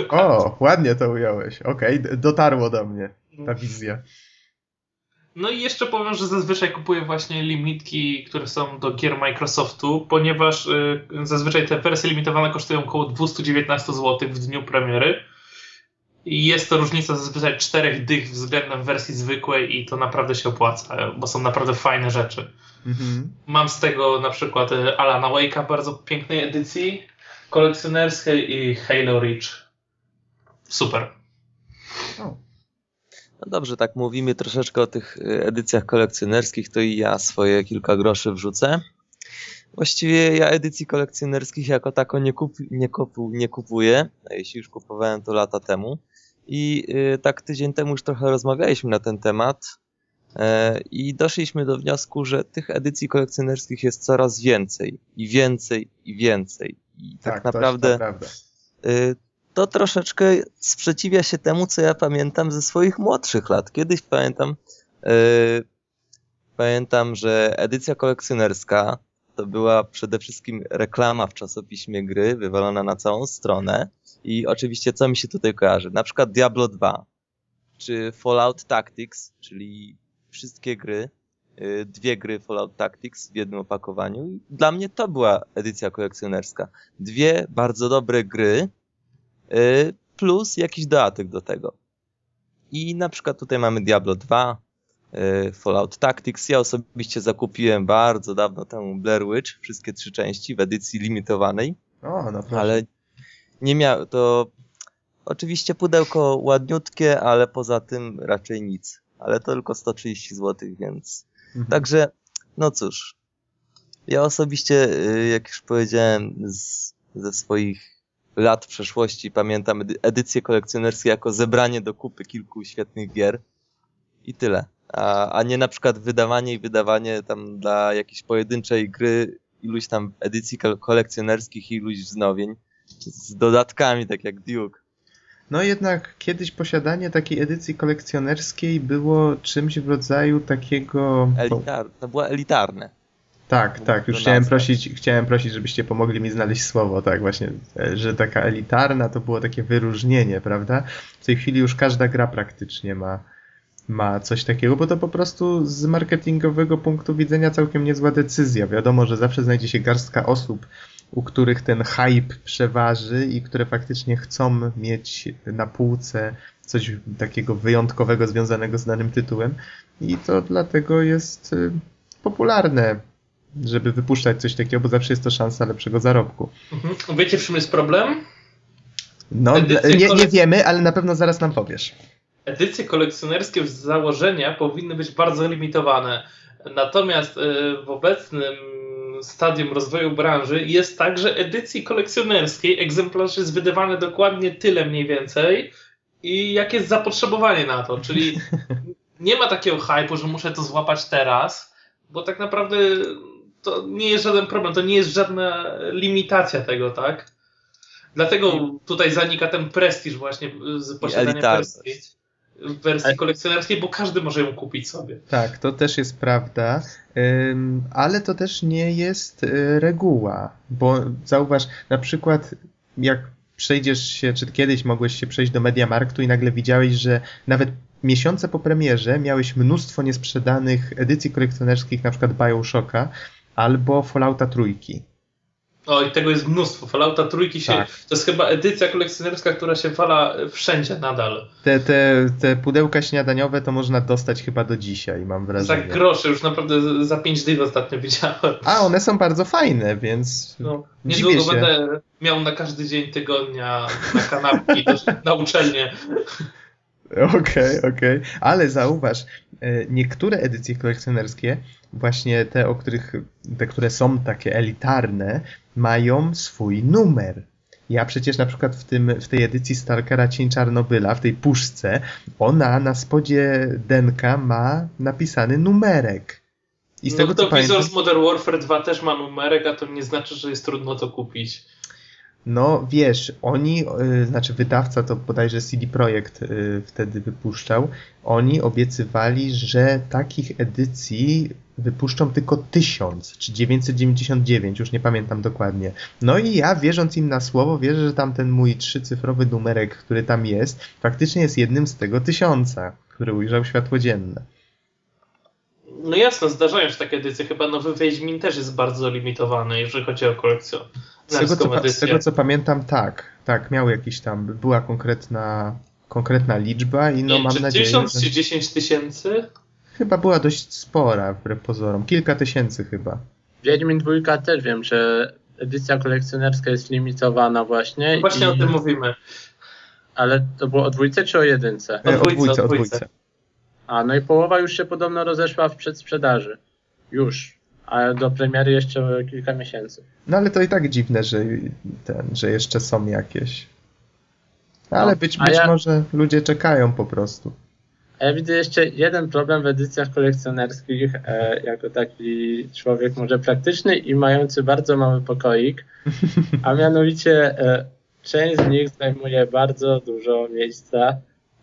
o, ładnie to ująłeś. Okej, okay, dotarło do mnie ta wizja. No i jeszcze powiem, że zazwyczaj kupuję właśnie limitki, które są do gier Microsoftu, ponieważ y, zazwyczaj te wersje limitowane kosztują około 219 zł w dniu premiery. I jest to różnica zazwyczaj czterech dych względem wersji zwykłej i to naprawdę się opłaca, bo są naprawdę fajne rzeczy. Mhm. Mam z tego na przykład y, Alana Wake'a bardzo pięknej edycji, kolekcjonerskiej i Halo Reach. Super. No dobrze, tak mówimy troszeczkę o tych edycjach kolekcjonerskich, to i ja swoje kilka groszy wrzucę. Właściwie ja edycji kolekcjonerskich jako tako nie, kup, nie, nie kupuję, jeśli już kupowałem to lata temu. I y, tak tydzień temu już trochę rozmawialiśmy na ten temat e, i doszliśmy do wniosku, że tych edycji kolekcjonerskich jest coraz więcej i więcej i więcej. I tak, tak, naprawdę To, y, to troszeczkę sprzeciwia się temu, co ja pamiętam ze swoich młodszych lat. Kiedyś pamiętam, y, pamiętam, że edycja kolekcjonerska to była przede wszystkim reklama w czasopiśmie gry, wywalona na całą stronę. I oczywiście, co mi się tutaj kojarzy? Na przykład Diablo 2, czy Fallout Tactics, czyli wszystkie gry, dwie gry Fallout Tactics w jednym opakowaniu. I dla mnie to była edycja kolekcjonerska. Dwie bardzo dobre gry, y, plus jakiś dodatek do tego. I na przykład tutaj mamy Diablo 2, y, Fallout Tactics. Ja osobiście zakupiłem bardzo dawno temu Blair Witch, wszystkie trzy części w edycji limitowanej, O, proszę. ale nie miał to. Oczywiście pudełko ładniutkie, ale poza tym raczej nic. Ale to tylko 130 zł, więc. Mhm. Także, no cóż. Ja osobiście, y, jak już powiedziałem, z, ze swoich lat przeszłości pamiętam edy- edycje kolekcjonerskie jako zebranie do kupy kilku świetnych gier. I tyle. A, a nie na przykład wydawanie i wydawanie tam dla jakiejś pojedynczej gry iluś tam edycji kol- kolekcjonerskich i iluś wznowień z dodatkami, tak jak Duke. No jednak kiedyś posiadanie takiej edycji kolekcjonerskiej było czymś w rodzaju takiego... Elitar, to była elitarne. Tak, tak, już chciałem prosić, chciałem prosić, żebyście pomogli mi znaleźć słowo, tak właśnie, e, że taka elitarna to było takie wyróżnienie, prawda? W tej chwili już każda gra praktycznie ma, ma coś takiego, bo to po prostu z marketingowego punktu widzenia całkiem niezła decyzja. Wiadomo, że zawsze znajdzie się garstka osób, u których ten hype przeważy i które faktycznie chcą mieć na półce coś takiego wyjątkowego związanego z danym tytułem i to dlatego jest y, popularne, żeby wypuszczać coś takiego, bo zawsze jest to szansa lepszego zarobku. Mhm. Wiecie, w czym jest problem? No, Edycje nie, nie wiemy, ale na pewno zaraz nam powiesz. Edycje kolekcjonerskie z założenia powinny być bardzo limitowane. Natomiast e, w obecnym stadium rozwoju branży jest tak, że edycji kolekcjonerskiej egzemplarz jest wydawany dokładnie tyle mniej więcej i jak jest zapotrzebowanie na to, czyli [laughs] nie ma takiego hypu, że muszę to złapać teraz, bo tak naprawdę to nie jest żaden problem, to nie jest żadna limitacja tego, tak? Dlatego tutaj zanika ten prestiż właśnie z posiadania elitarność. wersji, kolekcjonerskiej, bo każdy może ją kupić sobie. Tak, to też jest prawda, ale to też nie jest y, reguła, bo zauważ, na przykład jak przejdziesz się, czy kiedyś mogłeś się przejść do Mediamarktu i nagle widziałeś, że nawet miesiące po premierze miałeś mnóstwo niesprzedanych edycji kolekcjonerskich, na przykład Bioshocka albo Fallouta trójki. O, i tego jest mnóstwo. Fallouta trójki się. Tak. To jest chyba edycja kolekcjonerska, która się wala wszędzie nadal. Te, te, te pudełka śniadaniowe to można dostać chyba do dzisiaj, mam Za wrażenie. grosze, już naprawdę za 5 dych ostatnio widziałem. A one są bardzo fajne, więc No, niedługo się. będę miał na każdy dzień tygodnia na kanapki [laughs] na uczelnię. [laughs] Okej, okej. Ale zauważ, e, niektóre edycje kolekcjonerskie, właśnie te, o których, te, które są takie elitarne, mają swój numer. Ja przecież na przykład w, tym, w tej edycji Stalkera Cień Czarnobyla, w tej puszce, ona na spodzie denka ma napisany numerek. I z no tego to co pamiętam, Wizard Modern Warfare 2 też ma numerek, a to nie znaczy, że jest trudno to kupić. No wiesz, oni, y, znaczy wydawca to bodajże CD Projekt y, wtedy wypuszczał, oni obiecywali, że takich edycji wypuszczą tylko 1000 czy 999, już nie pamiętam dokładnie. No i ja wierząc im na słowo, wierzę, że tam ten mój trzycyfrowy numerek, który tam jest, faktycznie jest jednym z tego tysiąca, który ujrzał światło dzienne. No jasno, zdarzają się takie edycje. Chyba nowy Wiedźmin też jest bardzo limitowany, jeżeli chodzi o kolekcję. Z tego, co, z tego co pamiętam, tak, tak, miał jakiś tam, była konkretna, konkretna liczba i no Nie, mam czy nadzieję, 1000 że... czy 10 tysięcy? Chyba była dość spora, wbrew pozorom. Kilka tysięcy chyba. Wiedźmin dwójka też wiem, że edycja kolekcjonerska jest limitowana właśnie. Właśnie i, o tym mówimy. Ale to było o dwójce czy o jedynce? O dwójce, o dwójce, o dwójce. A, no i połowa już się podobno rozeszła w przedsprzedaży. Już. A do premiery jeszcze kilka miesięcy. No ale to i tak dziwne, że ten, że jeszcze są jakieś. Ale No, być, być ja- może ludzie czekają po prostu. A ja widzę jeszcze jeden problem w edycjach kolekcjonerskich, e, jako taki człowiek może praktyczny i mający bardzo mały pokoik, [laughs] a mianowicie e, część z nich zajmuje bardzo dużo miejsca,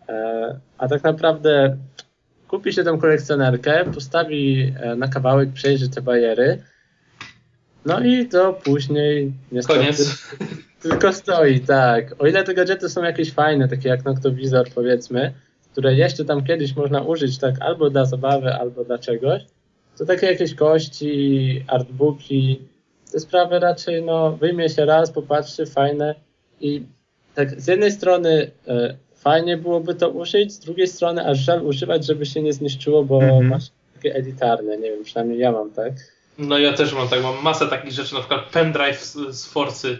e, a tak naprawdę kupi się tą kolekcjonerkę, postawi e, na kawałek, przejrzy te bariery, no i to później niestety Koniec. [laughs] tylko stoi, tak. O ile te gadżety są jakieś fajne, takie jak Noctowizor powiedzmy, które jeszcze tam kiedyś można użyć tak albo dla zabawy, albo dla czegoś, to takie jakieś kości, artbooki, te sprawy raczej no wyjmie się raz, popatrzy, fajne i tak z jednej strony e, fajnie byłoby to użyć, z drugiej strony aż żal używać, żeby się nie zniszczyło, bo Mhm. masz takie elitarne, nie wiem, przynajmniej ja mam tak. No ja też mam tak, mam masę takich rzeczy, na przykład pendrive z, Forcy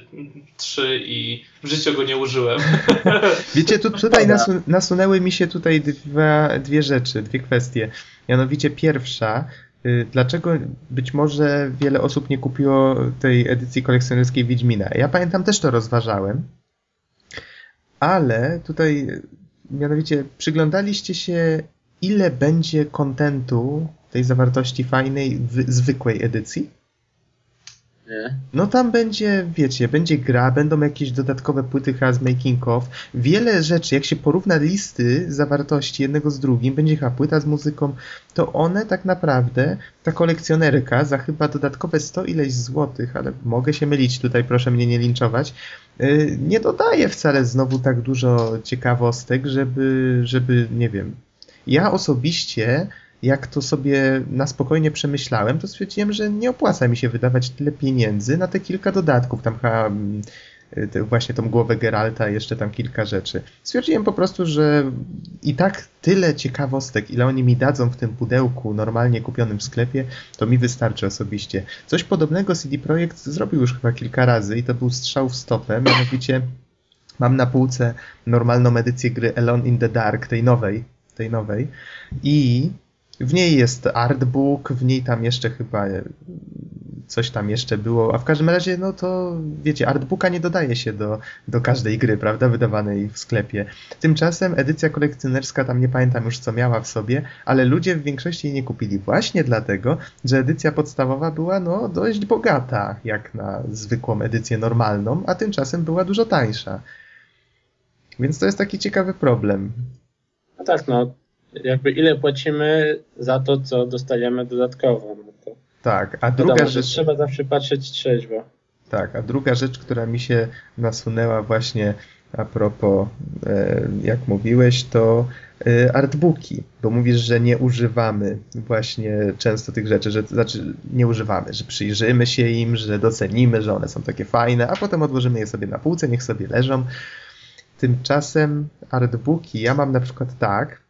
3 i w życiu go nie użyłem. [laughs] Wiecie, tu, tutaj nasu, nasunęły mi się tutaj dwa, dwie rzeczy, dwie kwestie. Mianowicie pierwsza, y, dlaczego być może wiele osób nie kupiło tej edycji kolekcjonerskiej Wiedźmina? Ja pamiętam, też to rozważałem, ale tutaj mianowicie przyglądaliście się, ile będzie kontentu tej zawartości fajnej w zwykłej edycji? Nie? No tam będzie, wiecie, będzie gra, będą jakieś dodatkowe płyty chyba z making of. Wiele rzeczy, jak się porówna listy zawartości jednego z drugim, będzie chyba płyta z muzyką, to one tak naprawdę, ta kolekcjonerka za chyba dodatkowe 100 ileś złotych, ale mogę się mylić tutaj, proszę mnie nie linczować, nie dodaje wcale znowu tak dużo ciekawostek, żeby, żeby, nie wiem. Ja osobiście jak to sobie na spokojnie przemyślałem, to stwierdziłem, że nie opłaca mi się wydawać tyle pieniędzy na te kilka dodatków. Tam chyba właśnie tą głowę Geralta jeszcze tam kilka rzeczy. Stwierdziłem po prostu, że i tak tyle ciekawostek, ile oni mi dadzą w tym pudełku normalnie kupionym w sklepie, to mi wystarczy osobiście. Coś podobnego CD Projekt zrobił już chyba kilka razy i to był strzał w stopę, mianowicie mam na półce normalną edycję gry Alone in the Dark, tej nowej, tej nowej i w niej jest artbook, w niej tam jeszcze chyba coś tam jeszcze było, a w każdym razie, no to wiecie, artbooka nie dodaje się do, do każdej gry, prawda, wydawanej w sklepie. Tymczasem edycja kolekcjonerska tam nie pamiętam już co miała w sobie, ale ludzie w większości jej nie kupili właśnie dlatego, że edycja podstawowa była no dość bogata, jak na zwykłą edycję normalną, a tymczasem była dużo tańsza. Więc to jest taki ciekawy problem. No tak, no jakby ile płacimy za to, co dostajemy dodatkowo. Tak, a druga wiadomo, rzecz... trzeba zawsze patrzeć trzeźwo. Tak, a druga rzecz, która mi się nasunęła właśnie a propos, e, jak mówiłeś, to e, artbooki, bo mówisz, że nie używamy właśnie często tych rzeczy, że znaczy nie używamy, że przyjrzymy się im, że docenimy, że one są takie fajne, a potem odłożymy je sobie na półce, niech sobie leżą. Tymczasem artbooki, ja mam na przykład tak,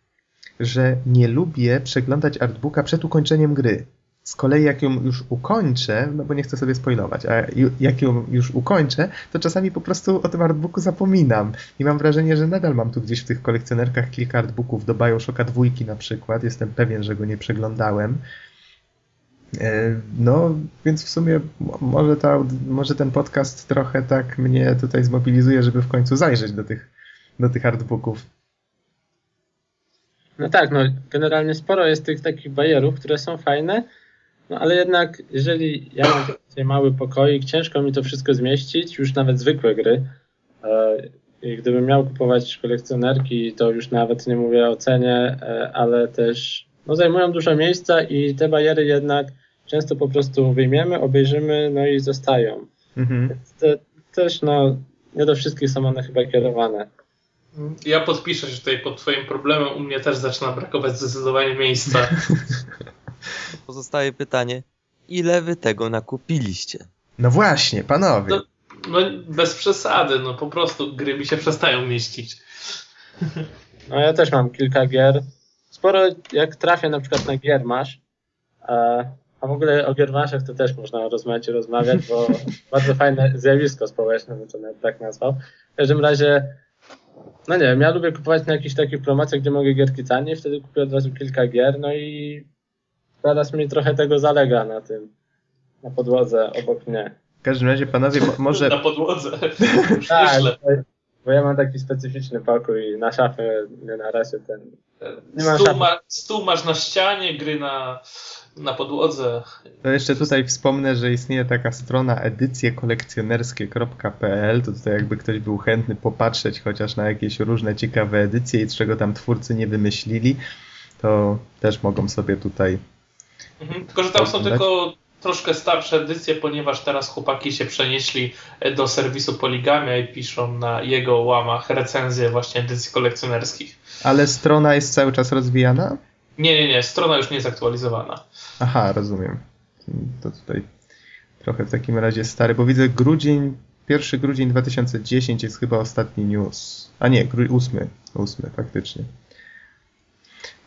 że nie lubię przeglądać artbooka przed ukończeniem gry. Z kolei jak ją już ukończę, no bo nie chcę sobie spoilować, a jak ją już ukończę, to czasami po prostu o tym artbooku zapominam. I mam wrażenie, że nadal mam tu gdzieś w tych kolekcjonerkach kilka artbooków do Bioshocka dwójki na przykład. Jestem pewien, że go nie przeglądałem. E, No, więc w sumie mo- może, ta, może ten podcast trochę tak mnie tutaj zmobilizuje, żeby w końcu zajrzeć do tych, do tych artbooków. No tak, no generalnie sporo jest tych takich bajerów, które są fajne, no ale jednak jeżeli ja mam tutaj mały pokoik, ciężko mi to wszystko zmieścić, już nawet zwykłe gry. E, I gdybym miał kupować kolekcjonerki, to już nawet nie mówię o cenie, e, ale też no, zajmują dużo miejsca i te bajery jednak często po prostu wyjmiemy, obejrzymy, no i zostają. Mhm. Więc te, też no, nie do wszystkich są one chyba kierowane. Ja podpiszę się tutaj pod twoim problemem, u mnie też zaczyna brakować zdecydowanie miejsca. [laughs] Pozostaje pytanie, ile wy tego nakupiliście? No właśnie, panowie. No, no bez przesady, no po prostu gry mi się przestają mieścić. No ja też mam kilka gier. Sporo jak trafię na przykład na Giermasz, e, a w ogóle o Giermaszach to też można rozmawiać i rozmawiać, bo [laughs] bardzo fajne zjawisko społeczne, bym to nawet tak nazwał. W każdym razie no nie wiem, ja lubię kupować na jakichś takich promocjach, gdzie mogę gierki taniej, wtedy kupię od razu kilka gier, no i teraz mi trochę tego zalega na tym, na podłodze obok mnie. W każdym razie, panowie, mo- może... Na podłodze. [laughs] [laughs] Już Tak, bo- ja mam taki specyficzny pokój na szafę, nie na razie ten. Nie ma Stół, ma, stół masz na ścianie, gry na, na podłodze. To jeszcze tutaj wspomnę, że istnieje taka strona edycjekolekcjonerskie.pl, to tutaj jakby ktoś był chętny popatrzeć chociaż na jakieś różne ciekawe edycje i czego tam twórcy nie wymyślili, to też mogą sobie tutaj Mhm. Tylko, że tam są tylko troszkę starsze edycje, ponieważ teraz chłopaki się przenieśli do serwisu Poligamia i piszą na jego łamach recenzje właśnie edycji kolekcjonerskich. Ale strona jest cały czas rozwijana? Nie, nie, nie, strona już nie jest aktualizowana. Aha, rozumiem. To tutaj trochę w takim razie stary, bo widzę grudzień, 1 grudzień 2010 jest chyba ostatni news. A nie, gru- ósmy, ósmy faktycznie.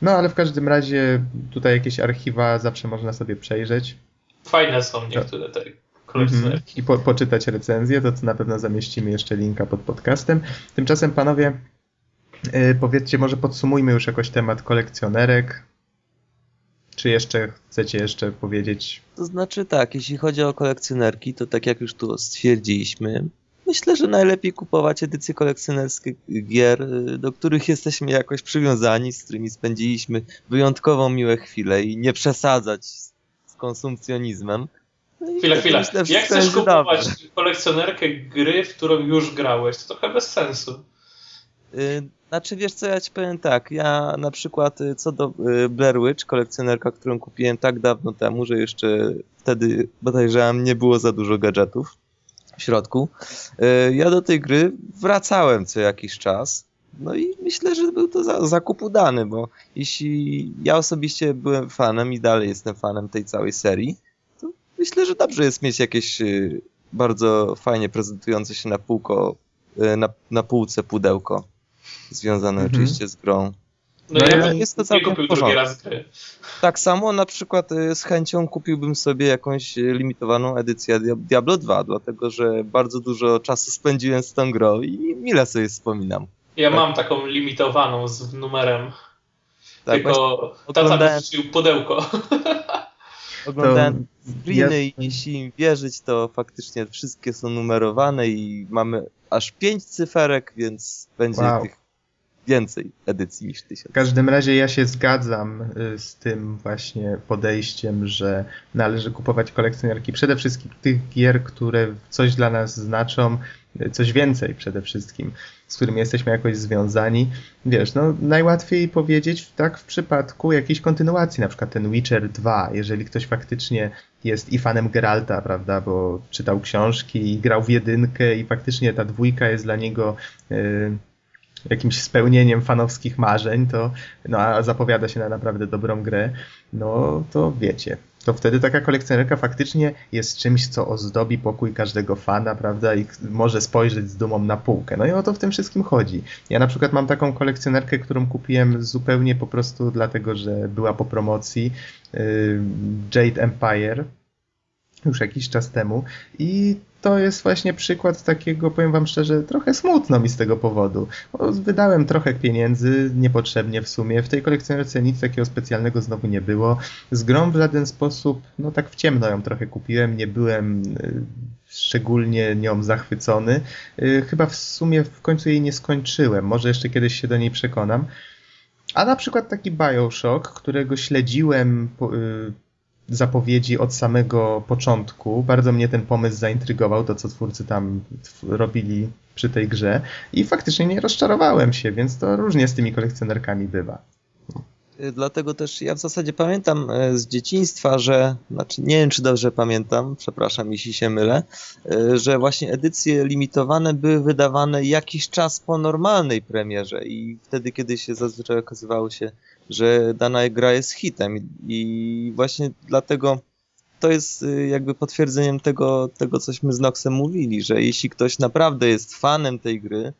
No ale w każdym razie tutaj jakieś archiwa zawsze można sobie przejrzeć Fajne są niektóre te mhm. kolekcjonerki. i po, poczytać recenzję, to, na pewno zamieścimy jeszcze linka pod podcastem. Tymczasem panowie, yy, powiedzcie, może podsumujmy już jakoś temat kolekcjonerek. Czy jeszcze chcecie jeszcze powiedzieć To znaczy tak, jeśli chodzi o kolekcjonerki, to tak jak już tu stwierdziliśmy, myślę, że najlepiej kupować edycje kolekcjonerskie gier, y, do których jesteśmy jakoś przywiązani, z którymi spędziliśmy wyjątkowo miłe chwile i nie przesadzać z konsumpcjonizmem. No Chwila, chwila. myślę, Jak chcesz kupować kolekcjonerkę gry, w którą już grałeś? To trochę bez sensu. Y, Znaczy wiesz co, ja ci powiem tak, ja na przykład y, co do Blair Witch, kolekcjonerka, którą kupiłem tak dawno temu, że jeszcze wtedy podejrzewam nie było za dużo gadżetów w środku. y, Ja do tej gry wracałem co jakiś czas. No i myślę, że był to za, zakup udany, bo jeśli ja osobiście byłem fanem i dalej jestem fanem tej całej serii, to myślę, że dobrze jest mieć jakieś y, bardzo fajnie prezentujące się na półko, y, na, na półce pudełko związane Mhm. oczywiście z grą. No, No ja jest to nie całkiem kupił drugi raz gry. Tak samo na przykład y, z chęcią kupiłbym sobie jakąś y, limitowaną edycję Dia- Diablo 2, dlatego że bardzo dużo czasu spędziłem z tą grą i mile sobie wspominam. Ja Tak. mam taką limitowaną z numerem. Tak, tylko tata oglądałem- wrzucił pudełko. [laughs] oglądałem screeny ja- i jeśli im wierzyć, to faktycznie wszystkie są numerowane i mamy aż pięć cyferek, więc będzie Wow. tych więcej edycji niż W tysiąc. każdym razie ja się zgadzam y, z tym właśnie podejściem, że należy kupować kolekcjonerki przede wszystkim tych gier, które coś dla nas znaczą, y, coś więcej przede wszystkim, z którymi jesteśmy jakoś związani. Wiesz, no najłatwiej powiedzieć tak w przypadku jakiejś kontynuacji, na przykład ten Witcher 2, jeżeli ktoś faktycznie jest i fanem Geralta, prawda, bo czytał książki i grał w jedynkę i faktycznie ta dwójka jest dla niego y, jakimś spełnieniem fanowskich marzeń, to no, a zapowiada się na naprawdę dobrą grę, no to wiecie. To wtedy taka kolekcjonerka faktycznie jest czymś, co ozdobi pokój każdego fana, prawda? I może spojrzeć z dumą na półkę. No i o to w tym wszystkim chodzi. Ja na przykład mam taką kolekcjonerkę, którą kupiłem zupełnie po prostu dlatego, że była po promocji. yy, Jade Empire już jakiś czas temu i to jest właśnie przykład takiego, powiem wam szczerze, trochę smutno mi z tego powodu. Bo wydałem trochę pieniędzy, niepotrzebnie w sumie. W tej kolekcjonerce nic takiego specjalnego znowu nie było. Z grą w żaden sposób, no tak w ciemno ją trochę kupiłem, nie byłem y, szczególnie nią zachwycony. Y, Chyba w sumie w końcu jej nie skończyłem, może jeszcze kiedyś się do niej przekonam. A na przykład taki Bioshock, którego śledziłem y, zapowiedzi od samego początku. Bardzo mnie ten pomysł zaintrygował, to co twórcy tam robili przy tej grze i faktycznie nie rozczarowałem się, więc to różnie z tymi kolekcjonerkami bywa. Y, Dlatego też ja w zasadzie pamiętam e, z dzieciństwa, że, znaczy nie wiem czy dobrze pamiętam, przepraszam jeśli się mylę, e, że właśnie edycje limitowane były wydawane jakiś czas po normalnej premierze i wtedy, kiedy się zazwyczaj okazywało się, że dana gra jest hitem. I- właśnie dlatego to jest y, jakby potwierdzeniem tego, tego cośmy z Noxem mówili, że jeśli ktoś naprawdę jest fanem tej gry,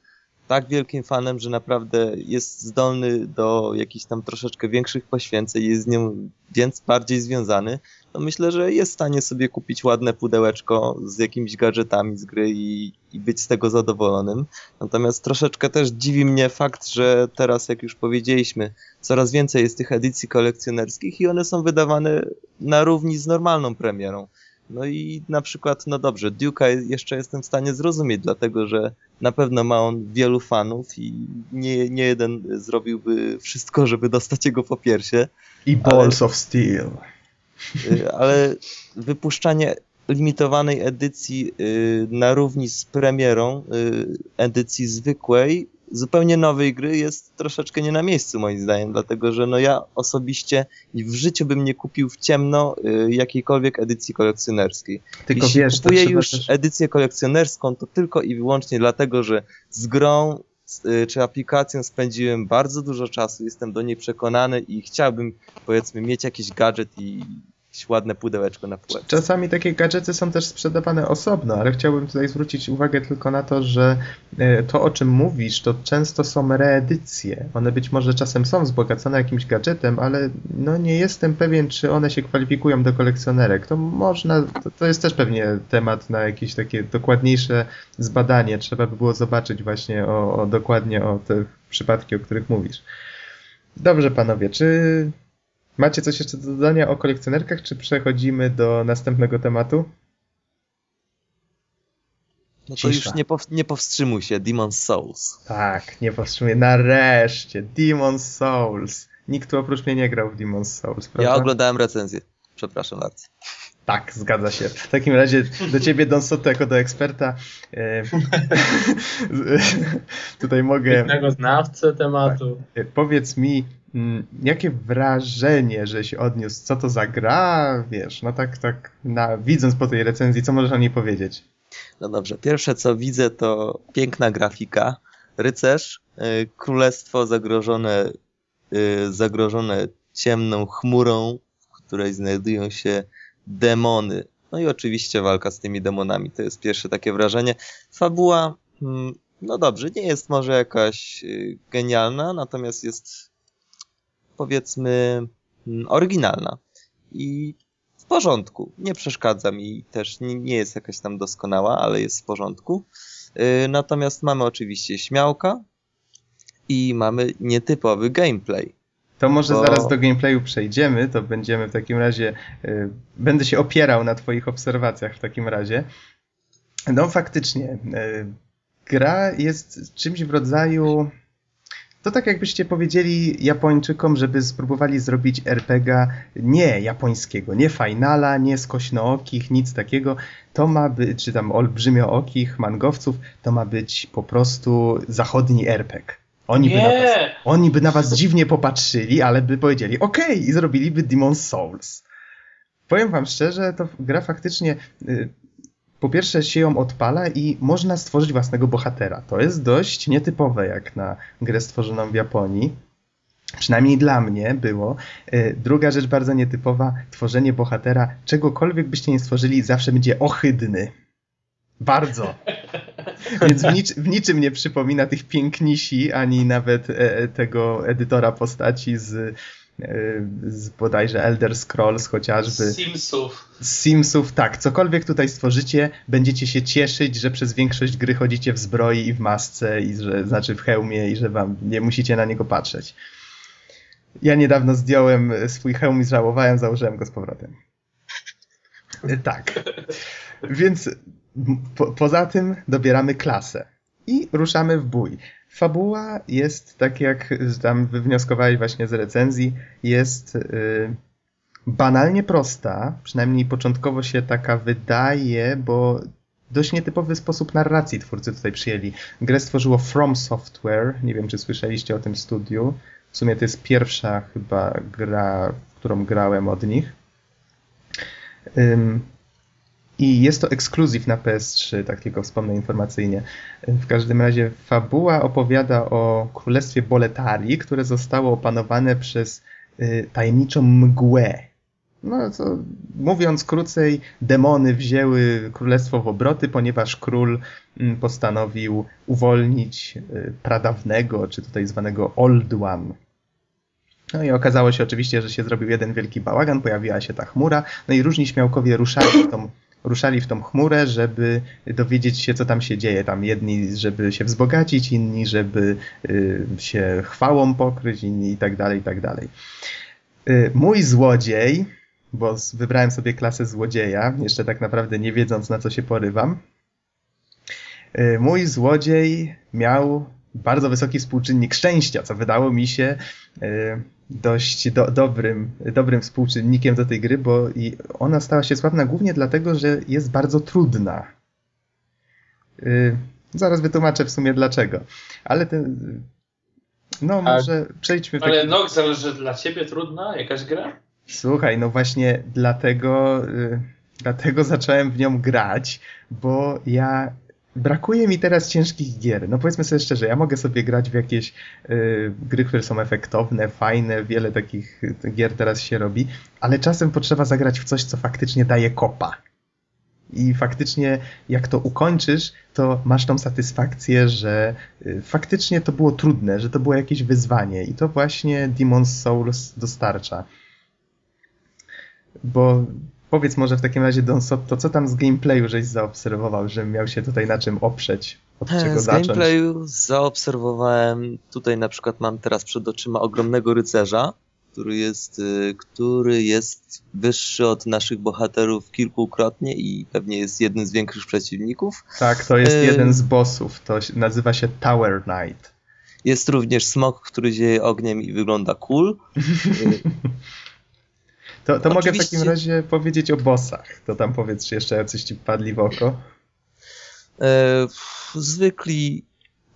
tak wielkim fanem, że naprawdę jest zdolny do jakichś tam troszeczkę większych poświęceń, jest z nią więc bardziej związany, to myślę, że jest w stanie sobie kupić ładne pudełeczko z jakimiś gadżetami z gry i, i być z tego zadowolonym. Natomiast troszeczkę też dziwi mnie fakt, że teraz, jak już powiedzieliśmy, coraz więcej jest tych edycji kolekcjonerskich i one są wydawane na równi z normalną premierą. No i na przykład, no dobrze, Duke'a jeszcze jestem w stanie zrozumieć, dlatego że na pewno ma on wielu fanów i nie, nie jeden zrobiłby wszystko, żeby dostać jego po piersie. I Balls ale, of Steel. Y, ale wypuszczanie limitowanej edycji y, na równi z premierą y, edycji zwykłej zupełnie nowej gry jest troszeczkę nie na miejscu moim zdaniem, dlatego że no ja osobiście w życiu bym nie kupił w ciemno y, jakiejkolwiek edycji kolekcjonerskiej. Tylko Jeśli wiesz, kupuję już też... edycję kolekcjonerską, to tylko i wyłącznie dlatego, że z grą y, czy aplikacją spędziłem bardzo dużo czasu, jestem do niej przekonany i chciałbym powiedzmy mieć jakiś gadżet i jakieś ładne pudełeczko na półce. Czasami takie gadżety są też sprzedawane osobno, ale chciałbym tutaj zwrócić uwagę tylko na to, że e, to o czym mówisz, to często są reedycje. One być może czasem są wzbogacone jakimś gadżetem, ale no nie jestem pewien, czy one się kwalifikują do kolekcjonerek. To można, to, to jest też pewnie temat na jakieś takie dokładniejsze zbadanie. Trzeba by było zobaczyć właśnie o, o dokładnie o te przypadki, o których mówisz. Dobrze, panowie, czy Macie coś jeszcze do dodania o kolekcjonerkach, czy przechodzimy do następnego tematu? No to Cisza. już nie, pow, nie powstrzymuj się, Demon's Souls. Tak, nie powstrzymuję. Nareszcie, Demon's Souls. Nikt tu oprócz mnie nie grał w Demon's Souls, prawda? Ja oglądałem recenzję. Przepraszam bardzo. Tak, zgadza się. W takim razie do ciebie, Don Soto, jako do eksperta. E, [laughs] tutaj mogę. Jednego znawcę tematu. Tak. Powiedz mi, Mm, jakie wrażenie, że się odniósł? Co to za gra? Wiesz, no tak, tak, na, widząc po tej recenzji, co możesz o niej powiedzieć? No dobrze, pierwsze co widzę to piękna grafika, rycerz, y, królestwo zagrożone, y, zagrożone ciemną chmurą, w której znajdują się demony. No i oczywiście walka z tymi demonami, to jest pierwsze takie wrażenie. Fabuła, mm, no dobrze, nie jest może jakaś y, genialna, natomiast jest powiedzmy mm, oryginalna i w porządku. Nie przeszkadza mi też, nie, jest jakaś tam doskonała, ale jest w porządku. Yy, natomiast mamy oczywiście śmiałka i mamy nietypowy gameplay. To może bo... zaraz do gameplayu przejdziemy, to będziemy w takim razie, yy, będę się opierał na twoich obserwacjach w takim razie. No faktycznie, yy, gra jest czymś w rodzaju to tak jakbyście powiedzieli Japończykom, żeby spróbowali zrobić RPG nie japońskiego, nie finala, nie skośnookich, nic takiego. To ma być, czy tam olbrzymiookich mangowców, to ma być po prostu zachodni RPG. Oni by, na was, oni by na was dziwnie popatrzyli, ale by powiedzieli OK i zrobiliby Demon's Souls. Powiem wam szczerze, to gra faktycznie y, po pierwsze się ją odpala i można stworzyć własnego bohatera. To jest dość nietypowe jak na grę stworzoną w Japonii. Przynajmniej dla mnie było. E, druga rzecz bardzo nietypowa, tworzenie bohatera, czegokolwiek byście nie stworzyli, zawsze będzie ohydny. Bardzo. [laughs] Więc w, nic, w, niczym nie przypomina tych pięknisi, ani nawet e, e tego edytora postaci z z bodajże Elder Scrolls chociażby. Simsów. Simsów, tak. Cokolwiek tutaj stworzycie, będziecie się cieszyć, że przez większość gry chodzicie w zbroi i w masce, i że, znaczy w hełmie i że wam nie musicie na niego patrzeć. Ja niedawno zdjąłem swój hełm i żałowałem, założyłem go z powrotem. Tak. Więc po, poza tym dobieramy klasę i ruszamy w bój. Fabuła jest, tak jak tam wywnioskowałeś właśnie z recenzji, jest yy, banalnie prosta, przynajmniej początkowo się taka wydaje, bo dość nietypowy sposób narracji twórcy tutaj przyjęli. Grę stworzyło From Software, nie wiem czy słyszeliście o tym studiu. W sumie to jest pierwsza chyba gra, którą grałem od nich. I jest to ekskluzyw na PS3, tak tylko wspomnę informacyjnie. W każdym razie fabuła opowiada o królestwie Boletarii, które zostało opanowane przez y, tajemniczą mgłę. No to mówiąc krócej, demony wzięły królestwo w obroty, ponieważ król mm, postanowił uwolnić y, pradawnego, czy tutaj zwanego Old One. No i okazało się oczywiście, że się zrobił jeden wielki bałagan, pojawiła się ta chmura, no i różni śmiałkowie ruszali w tą, ruszali w tą chmurę, żeby dowiedzieć się, co tam się dzieje. Tam jedni, żeby się wzbogacić, inni, żeby y, się chwałą pokryć, inni i tak dalej, i tak dalej. Y, mój złodziej, bo wybrałem sobie klasę złodzieja, jeszcze tak naprawdę nie wiedząc, na co się porywam, y, mój złodziej miał bardzo wysoki współczynnik szczęścia, co wydało mi się dość do, dobrym, dobrym współczynnikiem do tej gry, bo i ona stała się sławna głównie dlatego, że jest bardzo trudna. Y, zaraz wytłumaczę w sumie dlaczego. Ale ten. No, A- może przejdźmy w Ale taki... Nox, ale że dla ciebie trudna jakaś gra? Słuchaj, no właśnie dlatego, y, dlatego zacząłem w nią grać, bo ja. Brakuje mi teraz ciężkich gier. No powiedzmy sobie szczerze, ja mogę sobie grać w jakieś y, gry, które są efektowne, fajne, wiele takich y, gier teraz się robi, ale czasem potrzeba zagrać w coś, co faktycznie daje kopa. I faktycznie, jak to ukończysz, to masz tą satysfakcję, że y, faktycznie to było trudne, że to było jakieś wyzwanie. I to właśnie Demon's Souls dostarcza. Bo powiedz może w takim razie, Don Sotto, co tam z gameplayu żeś zaobserwował, że miał się tutaj na czym oprzeć? Od czego E, Z zacząć? gameplayu zaobserwowałem, tutaj na przykład mam teraz przed oczyma ogromnego rycerza, który jest, y, który jest wyższy od naszych bohaterów kilkukrotnie i pewnie jest jednym z większych przeciwników. Tak, to jest Ym. jeden z bossów. To nazywa się Tower Knight. Jest również smok, który zieje ogniem i wygląda cool. [laughs] To, to mogę w takim razie powiedzieć o bossach. To tam powiedz, czy jeszcze jacyś ci padli w oko. E, zwykli,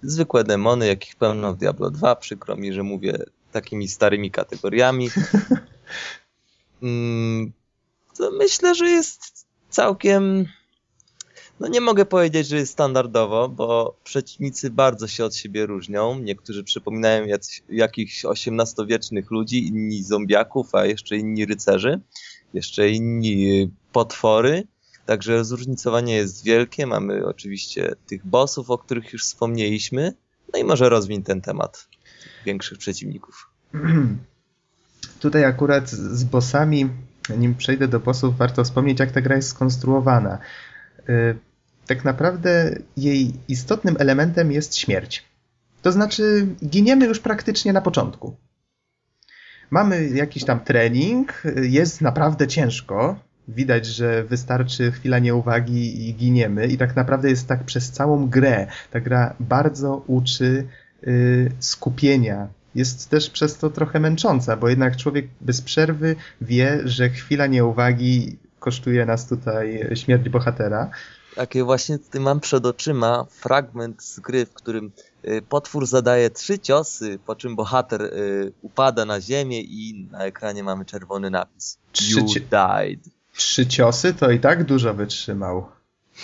zwykłe demony, jakich pełno w Diablo 2. Przykro mi, że mówię takimi starymi kategoriami. [laughs] Mm, to myślę, że jest całkiem. No nie mogę powiedzieć, że jest standardowo, bo przeciwnicy bardzo się od siebie różnią. Niektórzy przypominają jacyś, jakichś XVIII-wiecznych ludzi, inni zombiaków, a jeszcze inni rycerzy, jeszcze inni potwory. Także zróżnicowanie jest wielkie. Mamy oczywiście tych bossów, o których już wspomnieliśmy. No i może rozwiń ten temat większych przeciwników. [clears throat] Tutaj akurat z bossami, nim przejdę do bossów, warto wspomnieć, jak ta gra jest skonstruowana. Tak naprawdę jej istotnym elementem jest śmierć. To znaczy, giniemy już praktycznie na początku. Mamy jakiś tam trening, jest naprawdę ciężko. Widać, że wystarczy chwila nieuwagi i giniemy, i tak naprawdę jest tak przez całą grę. Ta gra bardzo uczy y, skupienia. Jest też przez to trochę męcząca, bo jednak człowiek bez przerwy wie, że chwila nieuwagi kosztuje nas tutaj śmierć bohatera. Takie właśnie tutaj mam przed oczyma fragment z gry, w którym y, potwór zadaje trzy ciosy, po czym bohater y, upada na ziemię i na ekranie mamy czerwony napis. Trzy You died. Trzy ciosy to i tak dużo wytrzymał.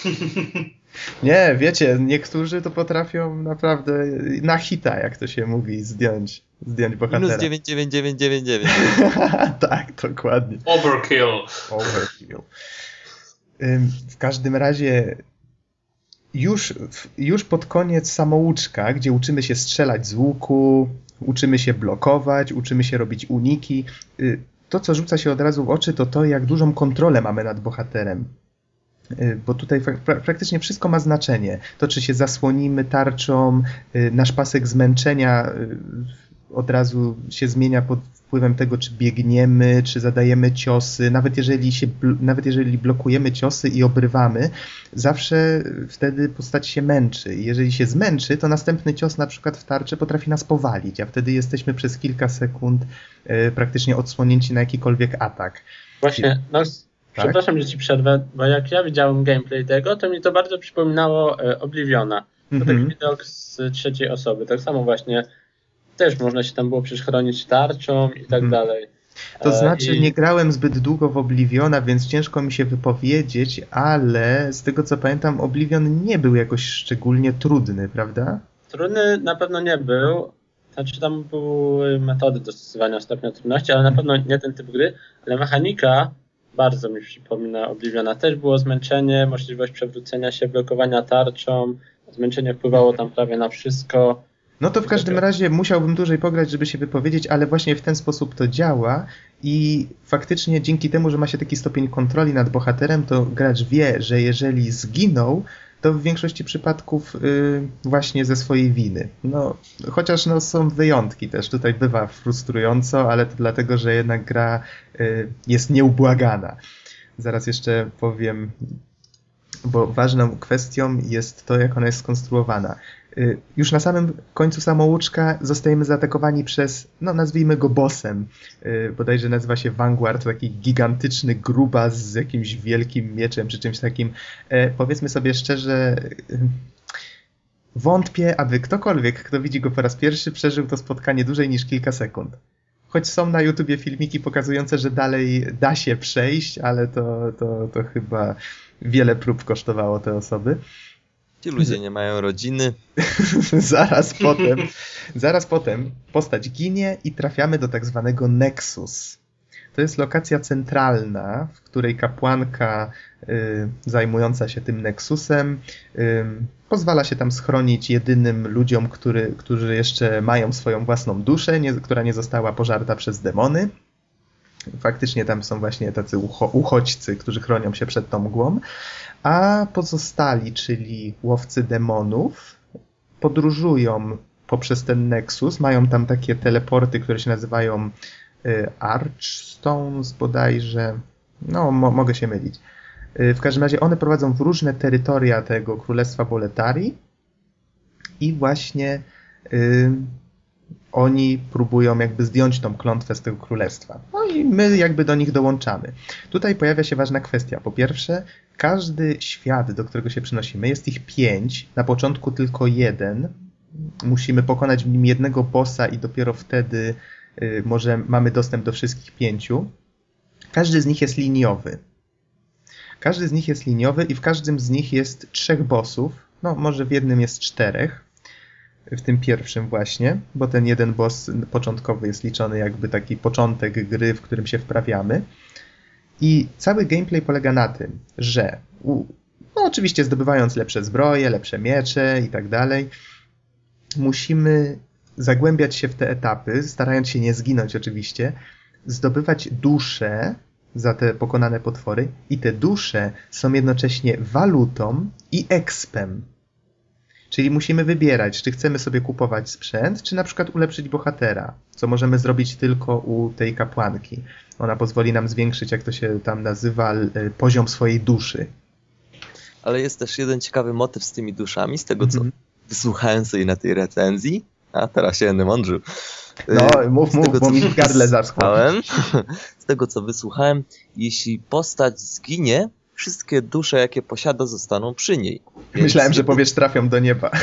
[laughs] Nie, wiecie, niektórzy to potrafią naprawdę na hita, jak to się mówi, zdjąć, zdjąć bohatera. Minus 99999. [laughs] tak, dokładnie. Overkill. Overkill. W każdym razie już, już pod koniec samouczka, gdzie uczymy się strzelać z łuku, uczymy się blokować, uczymy się robić uniki, y, to co rzuca się od razu w oczy to to, jak dużą kontrolę mamy nad bohaterem. Y, Bo tutaj praktycznie wszystko ma znaczenie. To, czy się zasłonimy tarczą, y, nasz pasek zmęczenia y, od razu się zmienia pod wpływem tego, czy biegniemy, czy zadajemy ciosy. Nawet jeżeli, się, nawet jeżeli blokujemy ciosy i obrywamy, zawsze wtedy postać się męczy. Jeżeli się zmęczy, to następny cios na przykład w tarczy potrafi nas powalić, a wtedy jesteśmy przez kilka sekund praktycznie odsłonięci na jakikolwiek atak. Właśnie, no, Tak? przepraszam, że ci przerwę, bo jak ja widziałem gameplay tego, to mi to bardzo przypominało e, Obliviona. To Mhm. taki widok z trzeciej osoby. Tak samo właśnie też można się tam było przecież chronić tarczą i tak Mhm. dalej. To E, znaczy, i- nie grałem zbyt długo w Obliviona, więc ciężko mi się wypowiedzieć, ale z tego co pamiętam, Oblivion nie był jakoś szczególnie trudny, prawda? Trudny na pewno nie był. Znaczy tam były metody dostosowania stopnia trudności, ale na pewno nie ten typ gry, ale mechanika bardzo mi przypomina Obliviona. Też było zmęczenie, możliwość przewrócenia się, blokowania tarczą. Zmęczenie wpływało tam prawie na wszystko. No to w każdym razie musiałbym dłużej pograć, żeby się wypowiedzieć, ale właśnie w ten sposób to działa i faktycznie dzięki temu, że ma się taki stopień kontroli nad bohaterem, to gracz wie, że jeżeli zginął, to w większości przypadków y, właśnie ze swojej winy. No, chociaż no, są wyjątki też, tutaj bywa frustrująco, ale to dlatego, że jednak gra y, jest nieubłagana. Zaraz jeszcze powiem, bo ważną kwestią jest to, jak ona jest skonstruowana. Y, już na samym końcu samouczka zostajemy zaatakowani przez, no nazwijmy go bossem. Y, bodajże nazywa się Vanguard, taki gigantyczny grubas z jakimś wielkim mieczem czy czymś takim. E, powiedzmy sobie szczerze, y, wątpię, aby ktokolwiek, kto widzi go po raz pierwszy, przeżył to spotkanie dłużej niż kilka sekund. Choć są na YouTubie filmiki pokazujące, że dalej da się przejść, ale to, to, to chyba wiele prób kosztowało te osoby. Ci ludzie nie mają rodziny. [laughs] zaraz potem, zaraz potem postać ginie i trafiamy do tak zwanego Nexus. To jest lokacja centralna, w której kapłanka y, zajmująca się tym Nexusem y, pozwala się tam schronić jedynym ludziom, który, którzy jeszcze mają swoją własną duszę, nie, która nie została pożarta przez demony. Faktycznie tam są właśnie tacy ucho, uchodźcy, którzy chronią się przed tą mgłą a pozostali, czyli łowcy demonów, podróżują poprzez ten Nexus, mają tam takie teleporty, które się nazywają y, Archstones bodajże, no mo mogę się mylić. Y, w każdym razie one prowadzą w różne terytoria tego Królestwa Boletari i właśnie y, oni próbują jakby zdjąć tą klątwę z tego królestwa. No i my jakby do nich dołączamy. Tutaj pojawia się ważna kwestia. Po pierwsze, każdy świat, do którego się przynosimy, jest ich pięć, na początku tylko jeden. Musimy pokonać w nim jednego bossa i dopiero wtedy y, może mamy dostęp do wszystkich pięciu. Każdy z nich jest liniowy. Każdy z nich jest liniowy i w każdym z nich jest trzech bossów. No, może w jednym jest czterech w tym pierwszym właśnie, bo ten jeden boss początkowy jest liczony jakby taki początek gry, w którym się wprawiamy. I cały gameplay polega na tym, że no oczywiście zdobywając lepsze zbroje, lepsze miecze i tak dalej, musimy zagłębiać się w te etapy, starając się nie zginąć oczywiście, zdobywać dusze za te pokonane potwory i te dusze są jednocześnie walutą i expem. Czyli musimy wybierać, czy chcemy sobie kupować sprzęt, czy na przykład ulepszyć bohatera, co możemy zrobić tylko u tej kapłanki. Ona pozwoli nam zwiększyć, jak to się tam nazywa, poziom swojej duszy. Ale jest też jeden ciekawy motyw z tymi duszami, z tego co mm -hmm. wysłuchałem sobie na tej recenzji, a teraz się będę mądrzył. No, y, mów, mów, tego, bo mi w gardle zaschło. [laughs] Z tego, co wysłuchałem, jeśli postać zginie, wszystkie dusze, jakie posiada, zostaną przy niej. Więc Myślałem, że powiesz trafią do nieba. [laughs]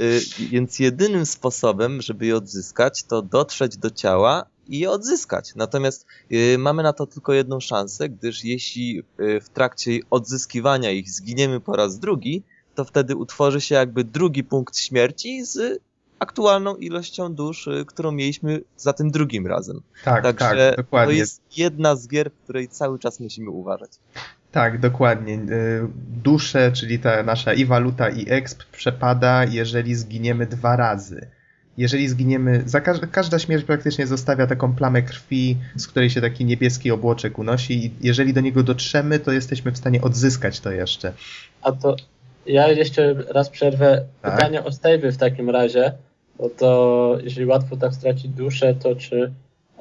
Y, więc jedynym sposobem, żeby je odzyskać, to dotrzeć do ciała i je odzyskać. Natomiast y, mamy na to tylko jedną szansę, gdyż jeśli y, w trakcie odzyskiwania ich zginiemy po raz drugi, to wtedy utworzy się jakby drugi punkt śmierci z aktualną ilością dusz, którą mieliśmy za tym drugim razem. Tak, Także tak, dokładnie. To jest jedna z gier, w której cały czas musimy uważać. Tak, dokładnie. Y, dusze, czyli ta nasza i waluta, i exp przepada, jeżeli zginiemy dwa razy. Jeżeli zginiemy, za każda, każda śmierć praktycznie zostawia taką plamę krwi, z której się taki niebieski obłoczek unosi i jeżeli do niego dotrzemy, to jesteśmy w stanie odzyskać to jeszcze. A to ja jeszcze raz przerwę. Tak? Pytanie o stave'y w takim razie, bo to jeżeli łatwo tak stracić duszę, to czy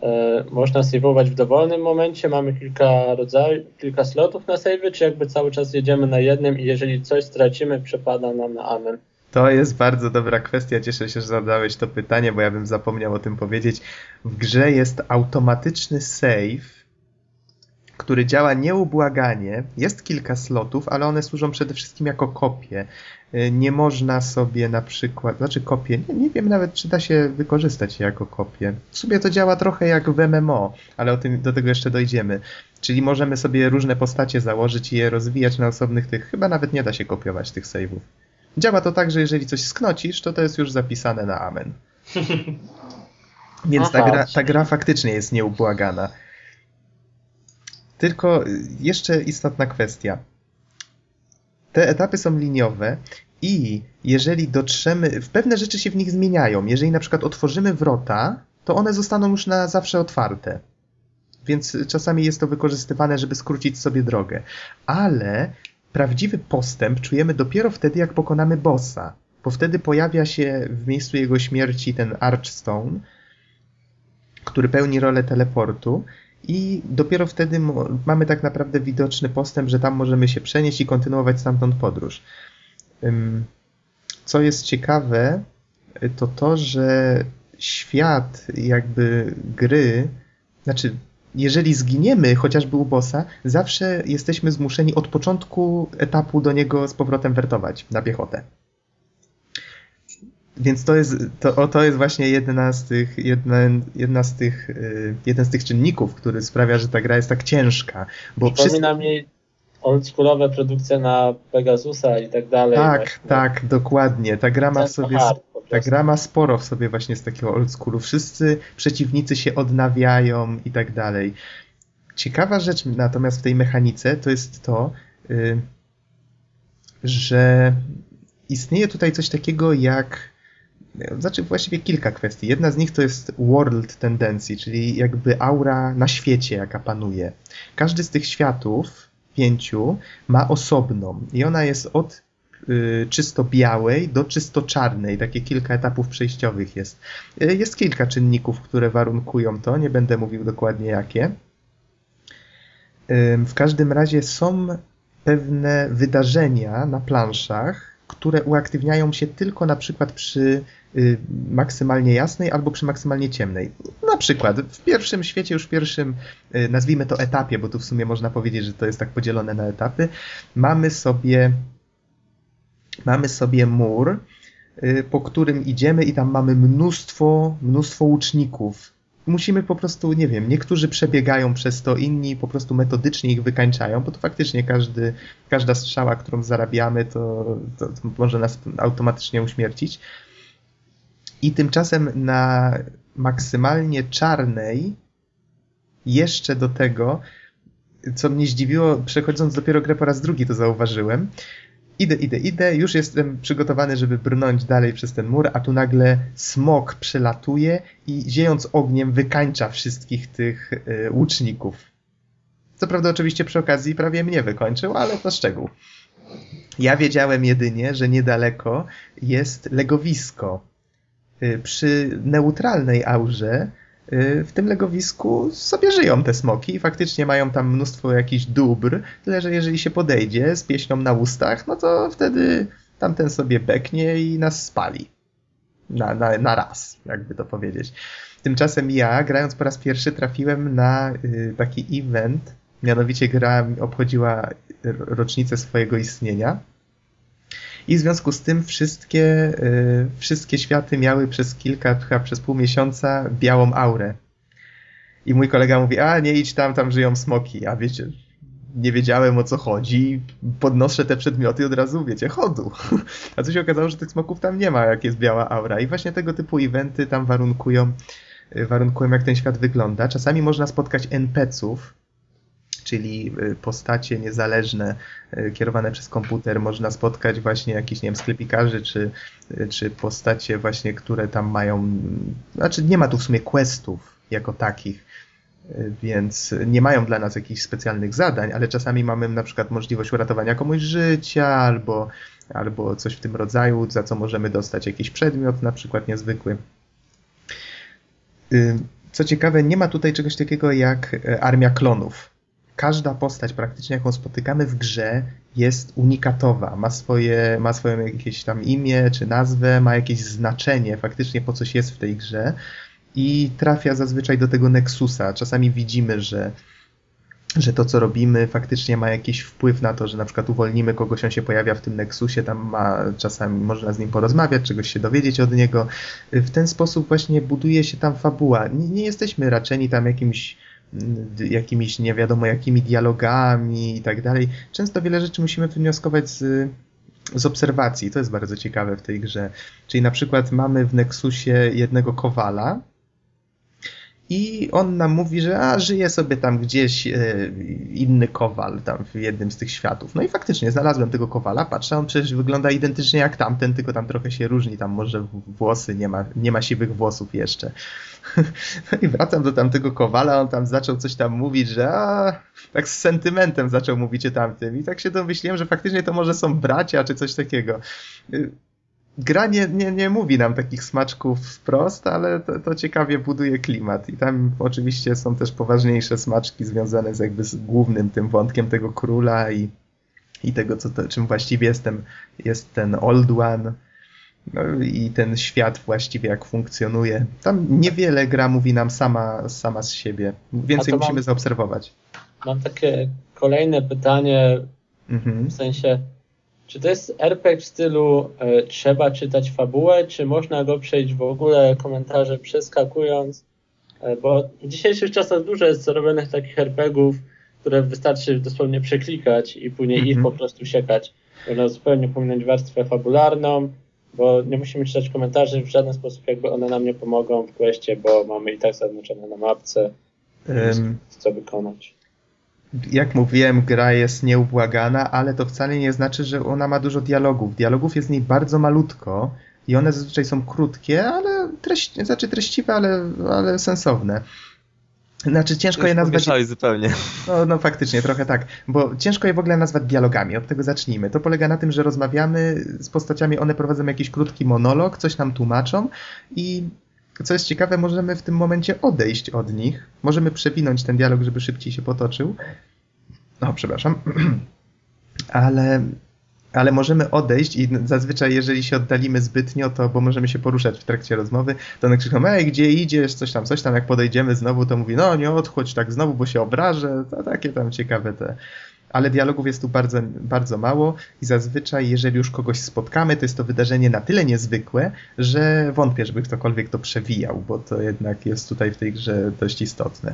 E, można saveować w dowolnym momencie, mamy kilka rodzajów, kilka slotów na save, czy jakby cały czas jedziemy na jednym i jeżeli coś stracimy, przepada nam na amen. To jest bardzo dobra kwestia. Cieszę się, że zadałeś to pytanie, bo ja bym zapomniał o tym powiedzieć. W grze jest automatyczny save, który działa nieubłaganie. Jest kilka slotów, ale one służą przede wszystkim jako kopie. Y, nie można sobie na przykład, znaczy kopie, nie, nie, wiem nawet, czy da się wykorzystać jako kopie. W sumie to działa trochę jak w MMO, ale o tym, do tego jeszcze dojdziemy. Czyli możemy sobie różne postacie założyć i je rozwijać na osobnych tych, chyba nawet nie da się kopiować tych saveów. Działa to tak, że jeżeli coś sknocisz, to to jest już zapisane na amen. Więc ta gra, ta gra faktycznie jest nieubłagana. Tylko jeszcze istotna kwestia. Te etapy są liniowe I jeżeli dotrzemy, w pewne rzeczy się w nich zmieniają. Jeżeli na przykład otworzymy wrota, to one zostaną już na zawsze otwarte. Więc czasami jest to wykorzystywane, żeby skrócić sobie drogę. Ale prawdziwy postęp czujemy dopiero wtedy, jak pokonamy bossa. Bo wtedy pojawia się w miejscu jego śmierci ten Archstone, który pełni rolę teleportu. I dopiero wtedy mamy tak naprawdę widoczny postęp, że tam możemy się przenieść i kontynuować stamtąd podróż. Co jest ciekawe, to to, że świat jakby gry, znaczy jeżeli zginiemy chociażby u bossa, zawsze jesteśmy zmuszeni od początku etapu do niego z powrotem wertować na piechotę. Więc to jest, to, to jest właśnie jedna z tych, jedna, jedna z tych, y, jeden z tych czynników, który sprawia, że ta gra jest tak ciężka. Bo Przypomina wszyscy... mi oldschoolowe produkcje na Pegasusa i tak dalej. Tak, właśnie. tak, dokładnie. Ta gra ma sobie... Hard, ta gra ma sporo w sobie właśnie z takiego oldschoolu. Wszyscy przeciwnicy się odnawiają i tak dalej. Ciekawa rzecz natomiast w tej mechanice to jest to, y, że istnieje tutaj coś takiego jak znaczy właściwie kilka kwestii. Jedna z nich to jest world tendency, czyli jakby aura na świecie, jaka panuje. Każdy z tych światów, pięciu, ma osobną i ona jest od y, czysto białej do czysto czarnej. Takie kilka etapów przejściowych jest. Y, jest kilka czynników, które warunkują to, nie będę mówił dokładnie jakie. W każdym razie są pewne wydarzenia na planszach, które uaktywniają się tylko na przykład przy y, maksymalnie jasnej albo przy maksymalnie ciemnej. Na przykład w pierwszym świecie, już w pierwszym, y, nazwijmy to etapie, bo tu w sumie można powiedzieć, że to jest tak podzielone na etapy, mamy sobie mamy sobie mur, y, po którym idziemy i tam mamy mnóstwo, mnóstwo łuczników musimy po prostu, nie wiem, niektórzy przebiegają przez to, inni po prostu metodycznie ich wykańczają, bo to faktycznie każdy, każda strzała, którą zarabiamy, to, to, to może nas automatycznie uśmiercić. I tymczasem na maksymalnie czarnej, jeszcze do tego, co mnie zdziwiło, przechodząc dopiero grę po raz drugi to zauważyłem, idę, idę, idę, już jestem przygotowany, żeby brnąć dalej przez ten mur, a tu nagle smok przelatuje i ziejąc ogniem wykańcza wszystkich tych y, łuczników. Co prawda oczywiście przy okazji prawie mnie wykończył, ale to szczegół. Ja wiedziałem jedynie, że niedaleko jest legowisko. Y, przy neutralnej aurze w tym legowisku sobie żyją te smoki i faktycznie mają tam mnóstwo jakichś dóbr, tyle że jeżeli się podejdzie z pieśnią na ustach, no to wtedy tamten sobie beknie i nas spali. Na, na, na raz, jakby to powiedzieć. Tymczasem ja, grając po raz pierwszy, trafiłem na y, taki event, mianowicie gra obchodziła rocznicę swojego istnienia i w związku z tym wszystkie, y, wszystkie światy miały przez kilka, chyba przez pół miesiąca białą aurę. I mój kolega mówi, a nie idź tam, tam żyją smoki. A wiecie, nie wiedziałem o co chodzi, podnoszę te przedmioty i od razu, wiecie, chodu. [laughs] A co się okazało, że tych smoków tam nie ma, jak jest biała aura. I właśnie tego typu eventy tam warunkują, y, warunkują jak ten świat wygląda. Czasami można spotkać NPC-ów, czyli y, postacie niezależne y, kierowane przez komputer. Można spotkać właśnie jakichś, nie wiem, sklepikarzy, czy, y, czy postacie właśnie, które tam mają, znaczy nie ma tu w sumie questów jako takich, więc nie mają dla nas jakichś specjalnych zadań, ale czasami mamy na przykład możliwość uratowania komuś życia albo, albo coś w tym rodzaju, za co możemy dostać jakiś przedmiot, na przykład niezwykły. Co ciekawe, nie ma tutaj czegoś takiego jak armia klonów każda postać praktycznie, jaką spotykamy w grze, jest unikatowa. Ma swoje, ma swoje jakieś tam imię czy nazwę, ma jakieś znaczenie, faktycznie po coś jest w tej grze i trafia zazwyczaj do tego Nexusa. Czasami widzimy, że że to, co robimy, faktycznie ma jakiś wpływ na to, że na przykład uwolnimy kogoś, on się pojawia w tym Nexusie, tam ma czasami można z nim porozmawiać, czegoś się dowiedzieć od niego. W ten sposób właśnie buduje się tam fabuła. Nie, nie jesteśmy raczeni tam jakimś jakimiś nie wiadomo jakimi dialogami i tak dalej. Często wiele rzeczy musimy wnioskować z, z obserwacji. To jest bardzo ciekawe w tej grze. Czyli na przykład mamy w Nexusie jednego kowala i on nam mówi, że a, żyje sobie tam gdzieś e, inny kowal tam w jednym z tych światów. No i faktycznie znalazłem tego kowala, patrzę, on przecież wygląda identycznie jak tamten, tylko tam trochę się różni, tam może włosy, nie ma, nie ma siwych włosów jeszcze. [laughs] No i wracam do tamtego kowala, on tam zaczął coś tam mówić, że a, tak z sentymentem zaczął mówić o tamtym i tak się domyśliłem, że faktycznie to może są bracia czy coś takiego gra nie, nie, nie mówi nam takich smaczków wprost, ale to, to, ciekawie buduje klimat. I tam oczywiście są też poważniejsze smaczki związane z jakby z głównym tym wątkiem tego króla i, i tego, co to, czym właściwie jestem, jest ten Old One. No i ten świat właściwie jak funkcjonuje. Tam niewiele gra mówi nam sama, sama z siebie. Więcej musimy mam, zaobserwować. Mam takie kolejne pytanie, mhm. w sensie czy to jest RPG w stylu e, trzeba czytać fabułę, czy można go przejść w ogóle komentarze przeskakując? E, bo w dzisiejszych czasach dużo jest zarobionych takich RPGów, które wystarczy dosłownie przeklikać i później mm -hmm. ich mhm. po prostu siekać. Można zupełnie pominąć warstwę fabularną, bo nie musimy czytać komentarzy w żaden sposób, jakby one nam nie pomogą w kwestii, bo mamy i tak zaznaczone na mapce, um, co wykonać jak mówiłem, gra jest nieubłagana, ale to wcale nie znaczy, że ona ma dużo dialogów. Dialogów jest w niej bardzo malutko i one zazwyczaj są krótkie, ale treść, znaczy treściwe, ale, ale sensowne. Znaczy ciężko je nazwać. zupełnie. No, no faktycznie, trochę tak. Bo ciężko je w ogóle nazwać dialogami, od tego zacznijmy. To polega na tym, że rozmawiamy z postaciami, one prowadzą jakiś krótki monolog, coś nam tłumaczą i co jest ciekawe, możemy w tym momencie odejść od nich. Możemy przewinąć ten dialog, żeby szybciej się potoczył. No, przepraszam. [clears throat] Ale, ale możemy odejść i zazwyczaj, jeżeli się oddalimy zbytnio, to bo możemy się poruszać w trakcie rozmowy, to one krzyczą, ej, gdzie idziesz, coś tam, coś tam. Jak podejdziemy znowu, to mówi, no nie odchodź tak znowu, bo się obrażę. To takie tam ciekawe te ale dialogów jest tu bardzo, bardzo mało i zazwyczaj, jeżeli już kogoś spotkamy, to jest to wydarzenie na tyle niezwykłe, że wątpię, żeby ktokolwiek to przewijał, bo to jednak jest tutaj w tej grze dość istotne.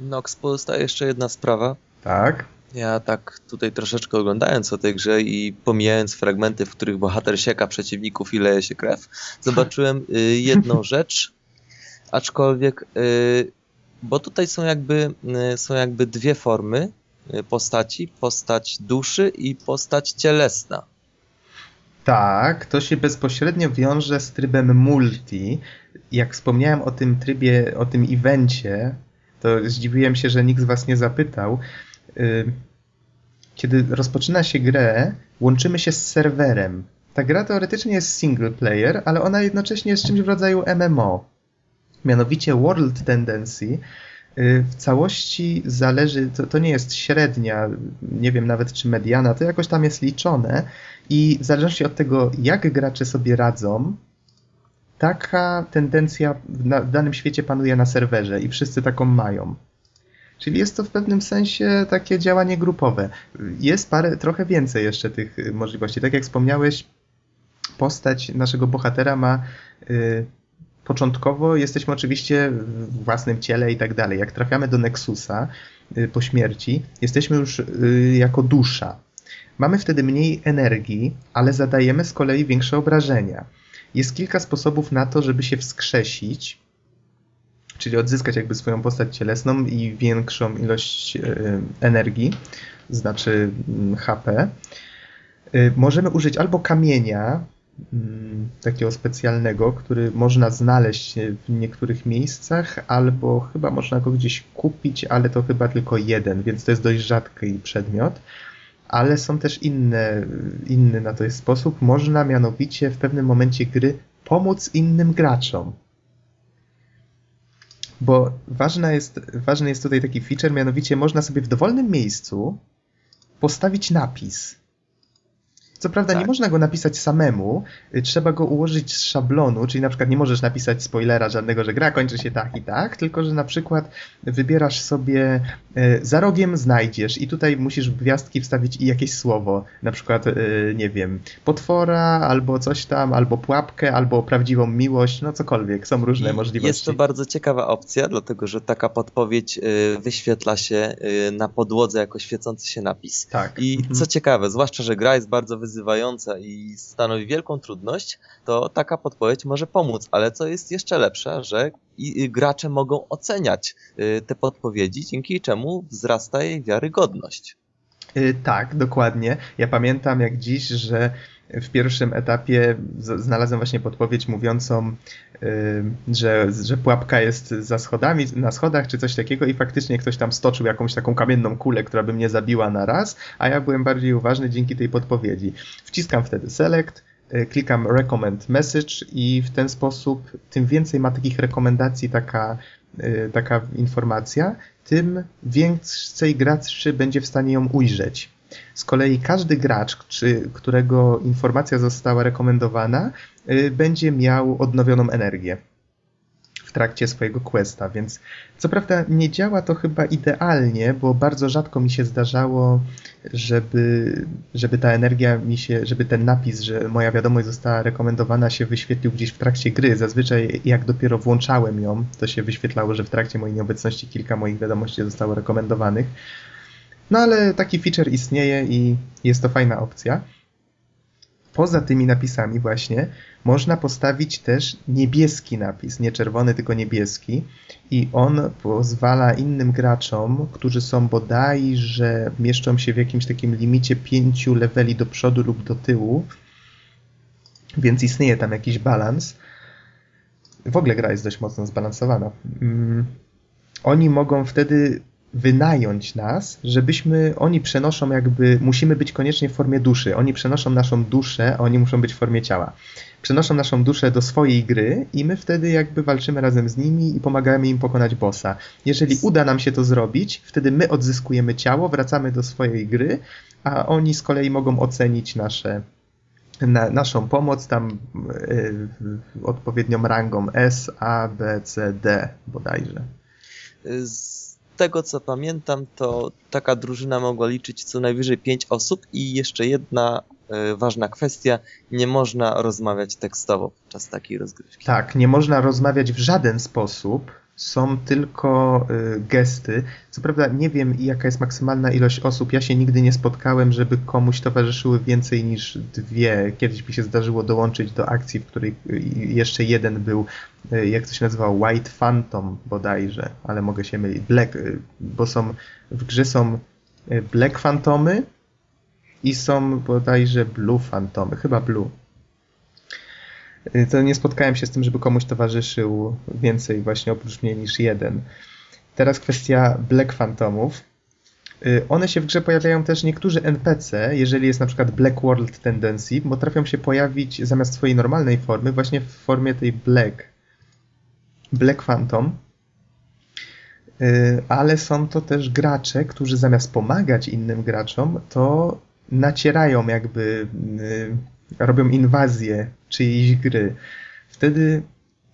Nox, pozostaje jeszcze jedna sprawa. Tak. Ja tak tutaj troszeczkę oglądając o tej grze i pomijając fragmenty, w których bohater sieka przeciwników i leje się krew, zobaczyłem y, jedną [laughs] rzecz, aczkolwiek, y, bo tutaj są jakby, y, są jakby dwie formy postaci, postać duszy i postać cielesna. Tak, to się bezpośrednio wiąże z trybem multi. Jak wspomniałem o tym trybie, o tym evencie, to zdziwiłem się, że nikt z Was nie zapytał. Y, kiedy rozpoczyna się grę, łączymy się z serwerem. Ta gra teoretycznie jest single player, ale ona jednocześnie jest czymś w rodzaju MMO. Mianowicie World Tendency Y, w całości zależy, to, to, nie jest średnia, nie wiem nawet czy mediana, to jakoś tam jest liczone i w zależności od tego, jak gracze sobie radzą, taka tendencja w, na, w danym świecie panuje na serwerze i wszyscy taką mają. Czyli jest to w pewnym sensie takie działanie grupowe. Jest parę, trochę więcej jeszcze tych możliwości. Tak jak wspomniałeś, postać naszego bohatera ma y, początkowo jesteśmy oczywiście w własnym ciele i tak dalej. Jak trafiamy do Nexusa y, po śmierci, jesteśmy już y, jako dusza. Mamy wtedy mniej energii, ale zadajemy z kolei większe obrażenia. Jest kilka sposobów na to, żeby się wskrzesić, czyli odzyskać jakby swoją postać cielesną i większą ilość y, energii, znaczy mm, HP. Możemy użyć albo kamienia, takiego specjalnego, który można znaleźć w niektórych miejscach, albo chyba można go gdzieś kupić, ale to chyba tylko jeden, więc to jest dość rzadki przedmiot. Ale są też inne, inny na to jest sposób. Można mianowicie w pewnym momencie gry pomóc innym graczom. Bo ważna jest, ważny jest tutaj taki feature, mianowicie można sobie w dowolnym miejscu postawić napis co prawda tak. nie można go napisać samemu, y, trzeba go ułożyć z szablonu, czyli na przykład nie możesz napisać spoilera żadnego, że gra kończy się tak i tak, tylko że na przykład wybierasz sobie y, za rogiem znajdziesz i tutaj musisz w gwiazdki wstawić i jakieś słowo, na przykład y, nie wiem, potwora albo coś tam, albo pułapkę, albo prawdziwą miłość, no cokolwiek, są różne I możliwości. Jest to bardzo ciekawa opcja, dlatego że taka podpowiedź wyświetla się na podłodze jako świecący się napis. Tak. I co ciekawe, zwłaszcza, że gra jest bardzo wyzwalająca wyzywająca i stanowi wielką trudność, to taka podpowiedź może pomóc, ale co jest jeszcze lepsze, że gracze mogą oceniać y, te podpowiedzi, dzięki czemu wzrasta jej wiarygodność. Y, tak, dokładnie. Ja pamiętam jak dziś, że w pierwszym etapie znalazłem właśnie podpowiedź mówiącą, y, że, że pułapka jest za schodami, na schodach czy coś takiego i faktycznie ktoś tam stoczył jakąś taką kamienną kulę, która by mnie zabiła na raz, a ja byłem bardziej uważny dzięki tej podpowiedzi. Wciskam wtedy select, y, klikam recommend message i w ten sposób tym więcej ma takich rekomendacji taka, taka informacja, tym więcej graczy będzie w stanie ją ujrzeć. Z kolei każdy gracz, czy, którego informacja została rekomendowana, y, będzie miał odnowioną energię w trakcie swojego questa, więc co prawda nie działa to chyba idealnie, bo bardzo rzadko mi się zdarzało, żeby, żeby ta energia mi się, żeby ten napis, że moja wiadomość została rekomendowana się wyświetlił gdzieś w trakcie gry. Zazwyczaj jak dopiero włączałem ją, to się wyświetlało, że w trakcie mojej nieobecności kilka moich wiadomości zostało rekomendowanych. No ale taki feature istnieje i jest to fajna opcja. Poza tymi napisami właśnie można postawić też niebieski napis, nie czerwony, tylko niebieski i on pozwala innym graczom, którzy są bodajże mieszczą się w jakimś takim limicie pięciu leveli do przodu lub do tyłu, więc istnieje tam jakiś balans. W ogóle gra jest dość mocno zbalansowana. Mm, oni mogą wtedy wynająć nas, żebyśmy, oni przenoszą jakby, musimy być koniecznie w formie duszy. Oni przenoszą naszą duszę, a oni muszą być w formie ciała. Przenoszą naszą duszę do swojej gry i my wtedy jakby walczymy razem z nimi i pomagamy im pokonać bossa. Jeżeli uda nam się to zrobić, wtedy my odzyskujemy ciało, wracamy do swojej gry, a oni z kolei mogą ocenić nasze na, naszą pomoc tam yy, odpowiednią rangą S, A, B, C, D bodajże. Z tego co pamiętam, to taka drużyna mogła liczyć co najwyżej 5 osób i jeszcze jedna y, ważna kwestia, nie można rozmawiać tekstowo podczas takiej rozgrywki. Tak, nie można rozmawiać w żaden sposób są tylko y, gesty. Co prawda nie wiem jaka jest maksymalna ilość osób. Ja się nigdy nie spotkałem, żeby komuś towarzyszyły więcej niż dwie. Kiedyś mi się zdarzyło dołączyć do akcji, w której y, jeszcze jeden był, y, jak to się nazywa, White Phantom bodajże, ale mogę się mylić. Black, bo są w grze są Black Phantomy i są bodajże Blue Phantomy, chyba Blue. Y, to nie spotkałem się z tym, żeby komuś towarzyszył więcej właśnie oprócz mnie niż jeden. Teraz kwestia Black Phantomów. Y, one się w grze pojawiają też niektórzy NPC, jeżeli jest na przykład Black World Tendency, potrafią się pojawić zamiast swojej normalnej formy właśnie w formie tej Black. Black Phantom. Y, ale są to też gracze, którzy zamiast pomagać innym graczom, to nacierają jakby robią inwazję czyjejś gry, wtedy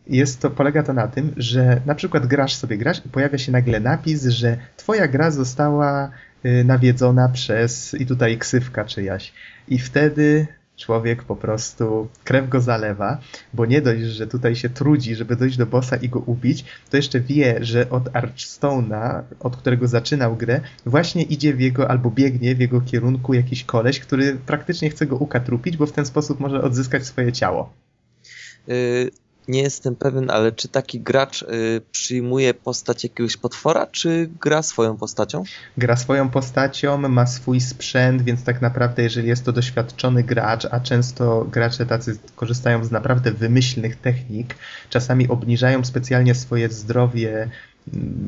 jest to, polega to na tym, że na przykład grasz sobie grasz i pojawia się nagle napis, że twoja gra została y, nawiedzona przez i tutaj ksywka czyjaś. I wtedy człowiek po prostu krew go zalewa, bo nie dość, że tutaj się trudzi, żeby dojść do bossa i go ubić, to jeszcze wie, że od Archstone'a, od którego zaczynał grę, właśnie idzie w jego, albo biegnie w jego kierunku jakiś koleś, który praktycznie chce go ukatrupić, bo w ten sposób może odzyskać swoje ciało. Yy, nie jestem pewien, ale czy taki gracz y, przyjmuje postać jakiegoś potwora, czy gra swoją postacią? Gra swoją postacią, ma swój sprzęt, więc tak naprawdę, jeżeli jest to doświadczony gracz, a często gracze tacy korzystają z naprawdę wymyślnych technik, czasami obniżają specjalnie swoje zdrowie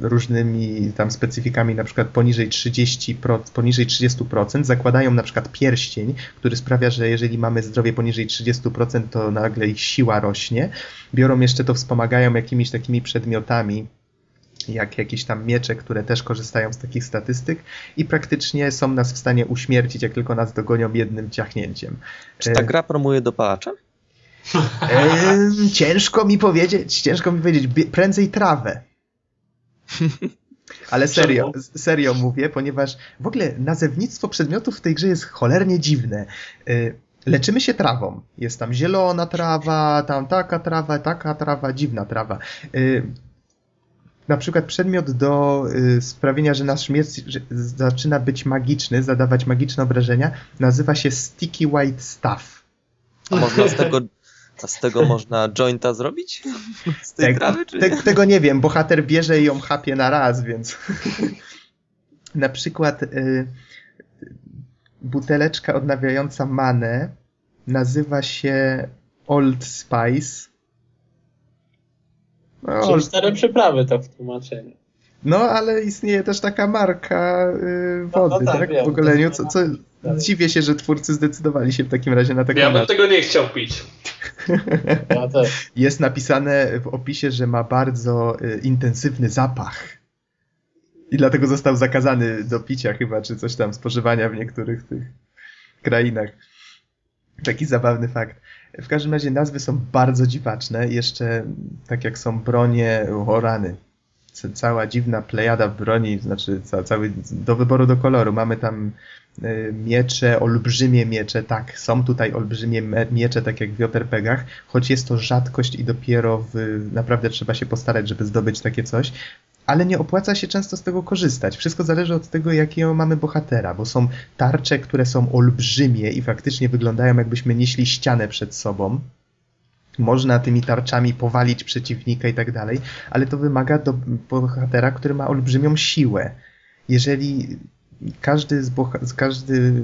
różnymi tam specyfikami, na przykład poniżej 30%, poniżej 30%, zakładają na przykład pierścień, który sprawia, że jeżeli mamy zdrowie poniżej 30%, to nagle ich siła rośnie. Biorą jeszcze to, wspomagają jakimiś takimi przedmiotami, jak jakieś tam miecze, które też korzystają z takich statystyk i praktycznie są nas w stanie uśmiercić, jak tylko nas dogonią jednym ciachnięciem. Czy ta e, gra promuje dopalacze? Ciężko mi powiedzieć, ciężko mi powiedzieć, prędzej trawę. Ale serio, serio mówię, ponieważ w ogóle nazewnictwo przedmiotów w tej grze jest cholernie dziwne. Y, leczymy się trawą. Jest tam zielona trawa, tam taka trawa, taka trawa, dziwna trawa. Y, na przykład przedmiot do y, sprawienia, że nasz miecz zaczyna być magiczny, zadawać magiczne obrażenia, nazywa się Sticky White Staff. A można z tego, a z tego można jointa zrobić? Z tej Tak, trawy, czy Te, tego nie wiem, bohater bierze i ją chapie na raz, więc [laughs] na przykład y, buteleczka odnawiająca manę nazywa się Old Spice. No, Czyli Old, cztery przyprawy to w tłumaczeniu. No ale istnieje też taka marka y, No, wody, no tak, tak? wiem, w ogóleniu, to co, co dziwię się, że twórcy zdecydowali się w takim razie na taką Ja bym tego nie chciał pić. [laughs] Ja też. Jest napisane w opisie, że ma bardzo y, intensywny zapach. I dlatego został zakazany do picia chyba, czy coś tam, spożywania w niektórych tych krainach. Taki zabawny fakt. W każdym razie nazwy są bardzo dziwaczne. Jeszcze tak jak są bronie, o rany. Cała dziwna plejada broni, znaczy ca, cały do wyboru do koloru. Mamy tam y, miecze, olbrzymie miecze, tak, są tutaj olbrzymie miecze, tak jak w JRPG-ach, choć jest to rzadkość i dopiero w, naprawdę trzeba się postarać, żeby zdobyć takie coś, ale nie opłaca się często z tego korzystać. Wszystko zależy od tego, jakiego mamy bohatera, bo są tarcze, które są olbrzymie i faktycznie wyglądają jakbyśmy nieśli ścianę przed sobą. Można tymi tarczami powalić przeciwnika i tak dalej, ale to wymaga do bohatera, który ma olbrzymią siłę. Jeżeli każdy z boha- każdy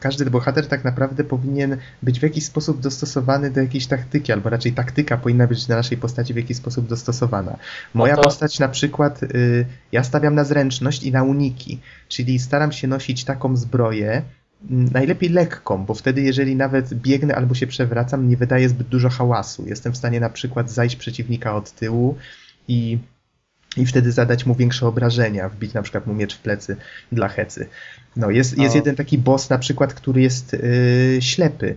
każdy bohater tak naprawdę powinien być w jakiś sposób dostosowany do jakiejś taktyki, albo raczej taktyka powinna być do naszej postaci w jakiś sposób dostosowana. Moja No to- postać na przykład, y, ja stawiam na zręczność i na uniki, czyli staram się nosić taką zbroję, najlepiej lekką, bo wtedy jeżeli nawet biegnę albo się przewracam, nie wydaje zbyt dużo hałasu. Jestem w stanie na przykład zajść przeciwnika od tyłu i i wtedy zadać mu większe obrażenia, wbić na przykład mu miecz w plecy dla hecy. No, jest, jest jeden taki boss na przykład, który jest yy, ślepy.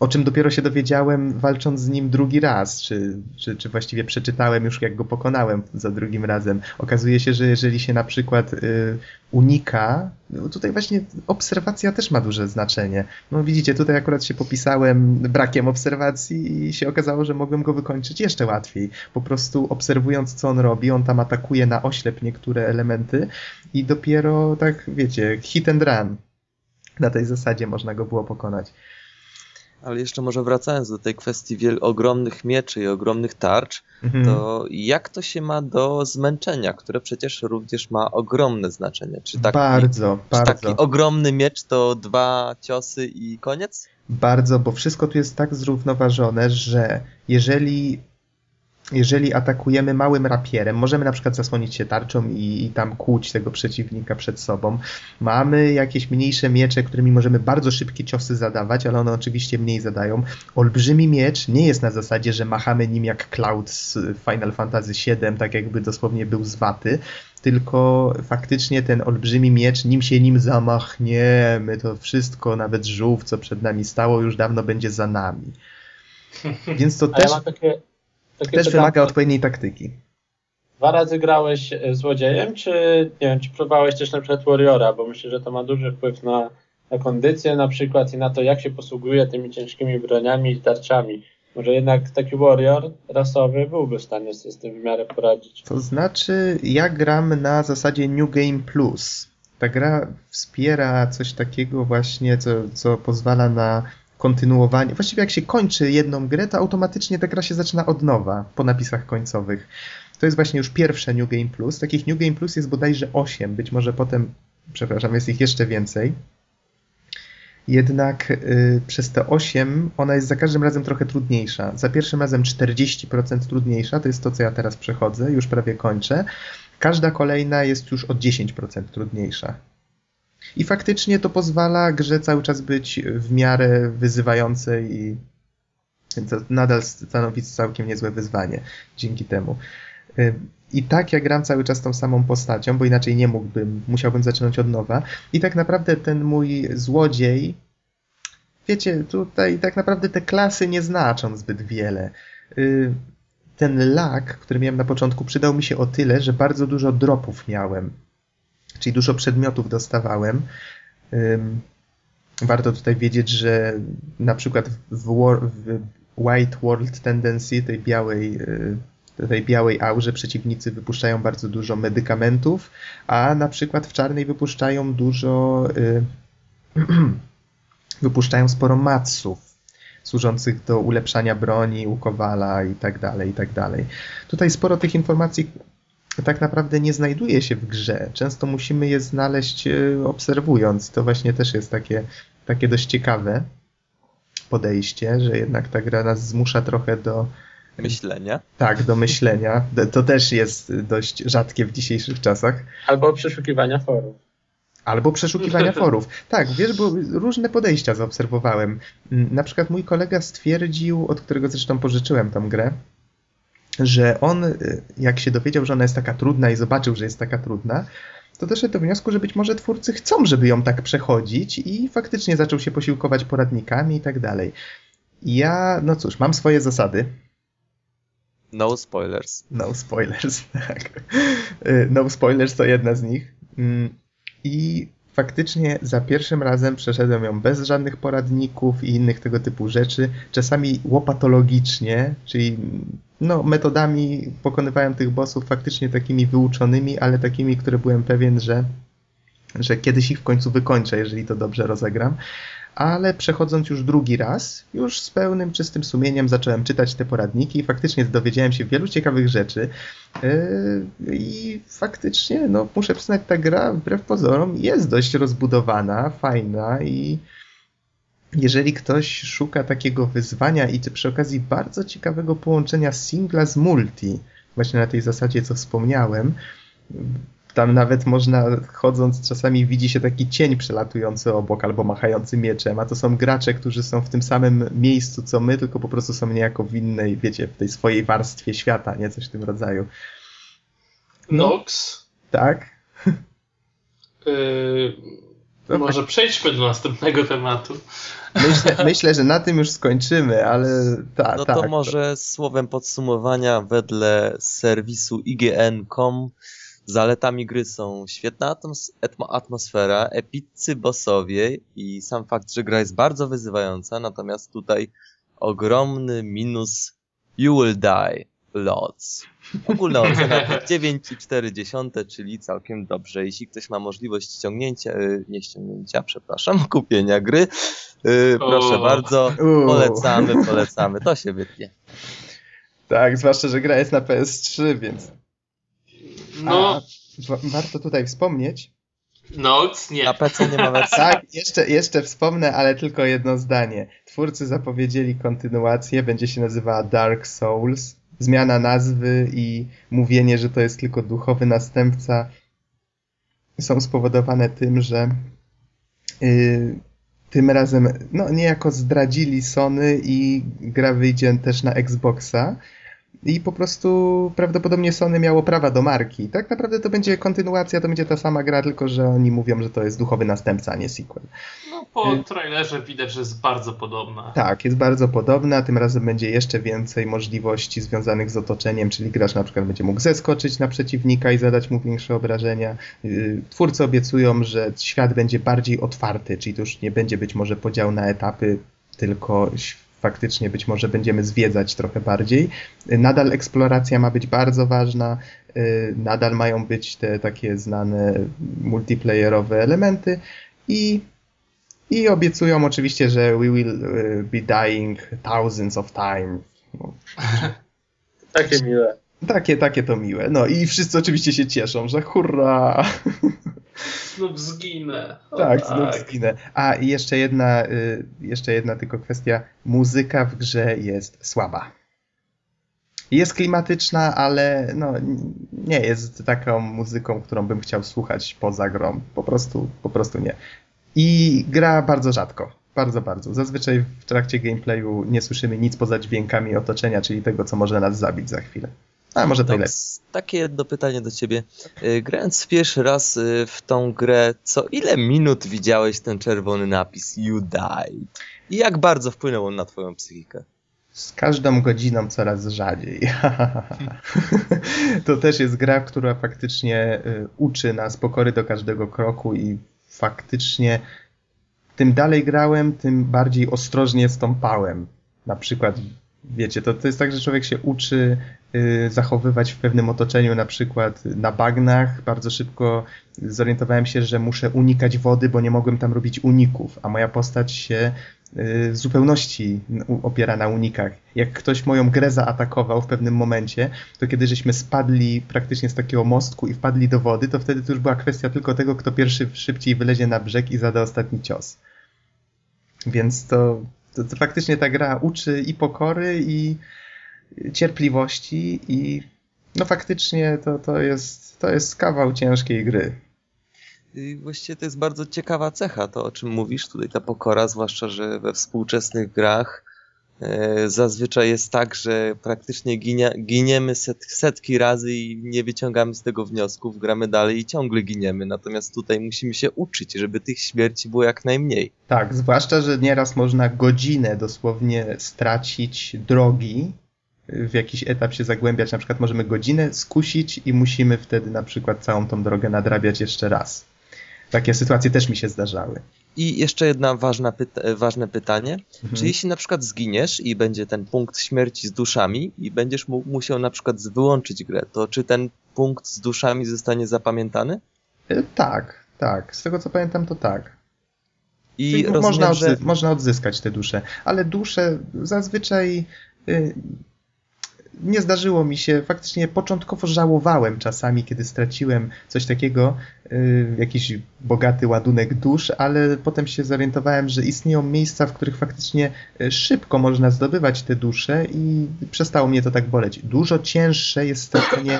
O czym dopiero się dowiedziałem walcząc z nim drugi raz, czy, czy, czy właściwie przeczytałem już jak go pokonałem za drugim razem. Okazuje się, że jeżeli się na przykład y, unika, no tutaj właśnie obserwacja też ma duże znaczenie. No widzicie, tutaj akurat się popisałem brakiem obserwacji i się okazało, że mogłem go wykończyć jeszcze łatwiej. Po prostu obserwując co on robi, on tam atakuje na oślep niektóre elementy i dopiero tak, wiecie, hit and run. Na tej zasadzie można go było pokonać. Ale jeszcze może wracając do tej kwestii wiel- ogromnych mieczy i ogromnych tarcz, Mhm. to jak to się ma do zmęczenia, które przecież również ma ogromne znaczenie? Czy taki, bardzo, czy taki bardzo. ogromny miecz to dwa ciosy i koniec? Bardzo, bo wszystko tu jest tak zrównoważone, że jeżeli, jeżeli atakujemy małym rapierem, możemy na przykład zasłonić się tarczą i, i tam kłuć tego przeciwnika przed sobą. Mamy jakieś mniejsze miecze, którymi możemy bardzo szybkie ciosy zadawać, ale one oczywiście mniej zadają. Olbrzymi miecz nie jest na zasadzie, że machamy nim jak Cloud z Final Fantasy VII, tak jakby dosłownie był z waty, tylko faktycznie ten olbrzymi miecz, nim się nim zamachniemy, to wszystko, nawet żółw, co przed nami stało, już dawno będzie za nami. [laughs] Więc to A ja też, mam takie, takie też pytanie. wymaga odpowiedniej taktyki. Dwa razy grałeś e, złodziejem, czy nie wiem, czy próbowałeś też na przykład Warriora, bo myślę, że to ma duży wpływ na, na kondycję na przykład i na to, jak się posługuje tymi ciężkimi broniami i tarczami. Może jednak taki Warrior rasowy byłby w stanie sobie z tym w miarę poradzić. To znaczy, ja gram na zasadzie New Game Plus. Ta gra wspiera coś takiego właśnie, co, co pozwala na kontynuowanie. Właściwie jak się kończy jedną grę, to automatycznie ta gra się zaczyna od nowa po napisach końcowych. To jest właśnie już pierwsze New Game Plus. Takich New Game Plus jest bodajże 8, być może potem, przepraszam, jest ich jeszcze więcej. Jednak y, przez te 8 ona jest za każdym razem trochę trudniejsza. Za pierwszym razem 40% trudniejsza, to jest to, co ja teraz przechodzę, już prawie kończę. Każda kolejna jest już o 10% trudniejsza. I faktycznie to pozwala grze cały czas być w miarę wyzywającej i to nadal stanowi całkiem niezłe wyzwanie dzięki temu. I tak ja gram cały czas tą samą postacią, bo inaczej nie mógłbym, musiałbym zaczynać od nowa. I tak naprawdę ten mój złodziej, wiecie, tutaj tak naprawdę te klasy nie znaczą zbyt wiele. Ten lak, który miałem na początku, przydał mi się o tyle, że bardzo dużo dropów miałem. Czyli dużo przedmiotów dostawałem. Warto tutaj wiedzieć, że na przykład w, War, w White World Tendency, tej białej y, tej białej aurze przeciwnicy wypuszczają bardzo dużo medykamentów, a na przykład w czarnej wypuszczają dużo, y, [clears throat] wypuszczają sporo matsów służących do ulepszania broni u Kowala i tak dalej, i tak dalej. Tutaj sporo tych informacji tak naprawdę nie znajduje się w grze. Często musimy je znaleźć y, obserwując. To właśnie też jest takie, takie dość ciekawe podejście, że jednak ta gra nas zmusza trochę do Myślenia. tak, do myślenia. To też jest dość rzadkie w dzisiejszych czasach. Albo przeszukiwania forów. Albo przeszukiwania [laughs] forów. Tak, wiesz, bo różne podejścia zaobserwowałem. Mm, Na przykład mój kolega stwierdził, od którego zresztą pożyczyłem tą grę, że on, y, jak się dowiedział, że ona jest taka trudna i zobaczył, że jest taka trudna, to doszedł do wniosku, że być może twórcy chcą, żeby ją tak przechodzić i faktycznie zaczął się posiłkować poradnikami i tak dalej. Ja, no cóż, mam swoje zasady. No spoilers. No spoilers, [laughs] tak. Y, No spoilers to jedna z nich. Mm, I faktycznie za pierwszym razem przeszedłem ją bez żadnych poradników i innych tego typu rzeczy. Czasami łopatologicznie, czyli no, metodami pokonywałem tych bossów faktycznie takimi wyuczonymi, ale takimi, które byłem pewien, że, że kiedyś ich w końcu wykończę, jeżeli to dobrze rozegram. Ale przechodząc już drugi raz, już z pełnym, czystym sumieniem zacząłem czytać te poradniki i faktycznie dowiedziałem się wielu ciekawych rzeczy. Yy, I faktycznie, no, muszę przyznać, ta gra wbrew pozorom jest dość rozbudowana, fajna i jeżeli ktoś szuka takiego wyzwania i przy okazji bardzo ciekawego połączenia singla z multi, właśnie na tej zasadzie, co wspomniałem, tam nawet można, chodząc, czasami widzi się taki cień przelatujący obok albo machający mieczem, a to są gracze, którzy są w tym samym miejscu co my, tylko po prostu są niejako w innej, wiecie, w tej swojej warstwie świata, nie? Coś w tym rodzaju. No. Nox. Tak? Yy, To może przejdźmy do następnego tematu. Myślę, [laughs] myślę, że na tym już skończymy, ale ta, No tak. to może słowem podsumowania wedle serwisu IGN.com zaletami gry są świetna atmos- atmo- atmosfera, epiccy bossowie i sam fakt, że gra jest bardzo wyzywająca, natomiast tutaj ogromny minus you will die lots. Ogólna ocena to 9,4, czyli całkiem dobrze. Jeśli ktoś ma możliwość ściągnięcia, y, nie ściągnięcia, przepraszam, [laughs] kupienia gry, y, proszę bardzo, polecamy, polecamy, to się wytnie. Tak, zwłaszcza, że gra jest na PS3, więc. No, A, warto tutaj wspomnieć. Nox nie. Na PC nie ma wersji. Tak, jeszcze, jeszcze wspomnę, ale tylko jedno zdanie. Twórcy zapowiedzieli kontynuację, będzie się nazywała Dark Souls. Zmiana nazwy i mówienie, że to jest tylko duchowy następca są spowodowane tym, że yy, tym razem no, niejako zdradzili Sony i gra wyjdzie też na Xboxa. I po prostu prawdopodobnie Sony miało prawa do marki. Tak naprawdę to będzie kontynuacja, to będzie ta sama gra, tylko że oni mówią, że to jest duchowy następca, a nie sequel. No, po trailerze widać, że jest bardzo podobna. Tak, jest bardzo podobna, tym razem będzie jeszcze więcej możliwości związanych z otoczeniem, czyli gracz na przykład będzie mógł zeskoczyć na przeciwnika i zadać mu większe obrażenia. Yy, Twórcy obiecują, że świat będzie bardziej otwarty, czyli to już nie będzie być może podział na etapy, tylko faktycznie być może będziemy zwiedzać trochę bardziej. Nadal eksploracja ma być bardzo ważna, yy, nadal mają być te takie znane multiplayerowe elementy i i obiecują oczywiście, że we will y, be dying thousands of times. No, [laughs] Takie miłe. Takie, takie to miłe. No i wszyscy oczywiście się cieszą, że hurra! Znów zginę. O, tak, znów zginę. A jeszcze jedna, y, jeszcze jedna tylko kwestia. Muzyka w grze jest słaba. Jest klimatyczna, ale no, nie jest taką muzyką, którą bym chciał słuchać poza grą. Po prostu, po prostu nie. I gra bardzo rzadko. Bardzo, bardzo. Zazwyczaj w trakcie gameplayu nie słyszymy nic poza dźwiękami otoczenia, czyli tego, co może nas zabić za chwilę. A może to No, lepiej. s- takie jedno pytanie do ciebie. Y, Grając pierwszy raz y, w tą grę, co ile minut widziałeś ten czerwony napis You died? I jak bardzo wpłynął on na twoją psychikę? Z każdą godziną coraz rzadziej. [laughs] to też jest gra, która faktycznie y, uczy nas pokory do każdego kroku i faktycznie tym dalej grałem, tym bardziej ostrożnie stąpałem. Na przykład, wiecie, to, to jest tak, że człowiek się uczy zachowywać w pewnym otoczeniu, na przykład na bagnach. Bardzo szybko zorientowałem się, że muszę unikać wody, bo nie mogłem tam robić uników, a moja postać się y, w zupełności opiera na unikach. Jak ktoś moją grę zaatakował w pewnym momencie, to kiedy żeśmy spadli praktycznie z takiego mostku i wpadli do wody, to wtedy to już była kwestia tylko tego, kto pierwszy szybciej wylezie na brzeg i zada ostatni cios. Więc to, to, to faktycznie ta gra uczy i pokory, i cierpliwości, i no faktycznie to, to, jest, to jest kawał ciężkiej gry. Właściwie to jest bardzo ciekawa cecha, to o czym mówisz, tutaj ta pokora, zwłaszcza, że we współczesnych grach e, zazwyczaj jest tak, że praktycznie ginia, giniemy set, setki razy i nie wyciągamy z tego wniosków, gramy dalej i ciągle giniemy. Natomiast tutaj musimy się uczyć, żeby tych śmierci było jak najmniej. Tak, zwłaszcza, że nieraz można godzinę dosłownie stracić drogi, w jakiś etap się zagłębiać, na przykład możemy godzinę skusić i musimy wtedy na przykład całą tą drogę nadrabiać jeszcze raz. Takie sytuacje też mi się zdarzały. I jeszcze jedna ważna pyta- ważne pytanie. Mhm. Czy jeśli na przykład zginiesz i będzie ten punkt śmierci z duszami i będziesz mu musiał na przykład wyłączyć grę, to czy ten punkt z duszami zostanie zapamiętany? E, Tak, tak. Z tego co pamiętam, to tak. I Czyli rozumiem, można, że można odzyskać te dusze, ale dusze zazwyczaj y, nie zdarzyło mi się. Faktycznie początkowo żałowałem czasami, kiedy straciłem coś takiego, y, jakiś bogaty ładunek dusz, ale potem się zorientowałem, że istnieją miejsca, w których faktycznie y, szybko można zdobywać te dusze i przestało mnie to tak boleć. Dużo cięższe jest stracenie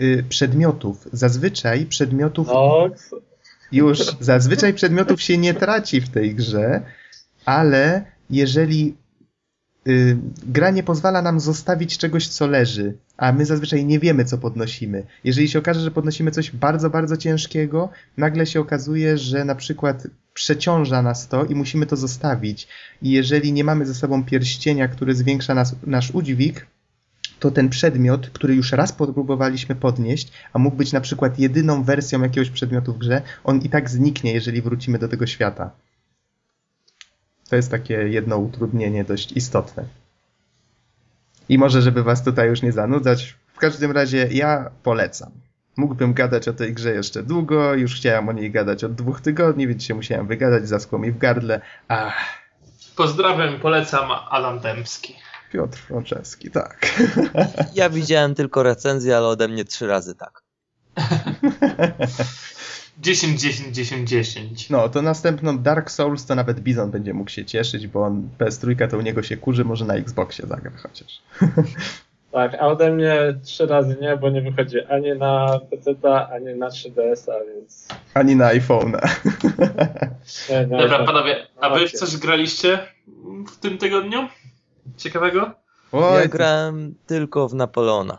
y, przedmiotów. Zazwyczaj przedmiotów No, już zazwyczaj przedmiotów się nie traci w tej grze, ale jeżeli y, gra nie pozwala nam zostawić czegoś, co leży, a my zazwyczaj nie wiemy, co podnosimy. Jeżeli się okaże, że podnosimy coś bardzo, bardzo ciężkiego, nagle się okazuje, że na przykład przeciąża nas to i musimy to zostawić. I jeżeli nie mamy ze sobą pierścienia, który zwiększa nas, nasz udźwig, to ten przedmiot, który już raz próbowaliśmy podnieść, a mógł być na przykład jedyną wersją jakiegoś przedmiotu w grze, on i tak zniknie, jeżeli wrócimy do tego świata. To jest takie jedno utrudnienie dość istotne. I może, żeby was tutaj już nie zanudzać, w każdym razie ja polecam. Mógłbym gadać o tej grze jeszcze długo, już chciałem o niej gadać od dwóch tygodni, więc się musiałem wygadać, zaschło mi w gardle. Ach, Pozdrawiam, polecam Adam Dębski. Piotr Franceski, tak. ja widziałem tylko recenzję, ale ode mnie trzy razy tak. [laughs] 10, 10, 10, 10. No, to następną Dark Souls to nawet Bizon będzie mógł się cieszyć, bo on PS3 to u niego się kurzy, może na Xboxie zagra chociaż. [laughs] tak, a ode mnie trzy razy nie, bo nie wychodzi ani na PC, ani na 3DS-a, więc... Ani na iPhone'a. [laughs] Nie, nie, Dobra, panowie, a wy w coś graliście w tym tygodniu? Ciekawego? Oj, Ja grałem tylko w Napoleona.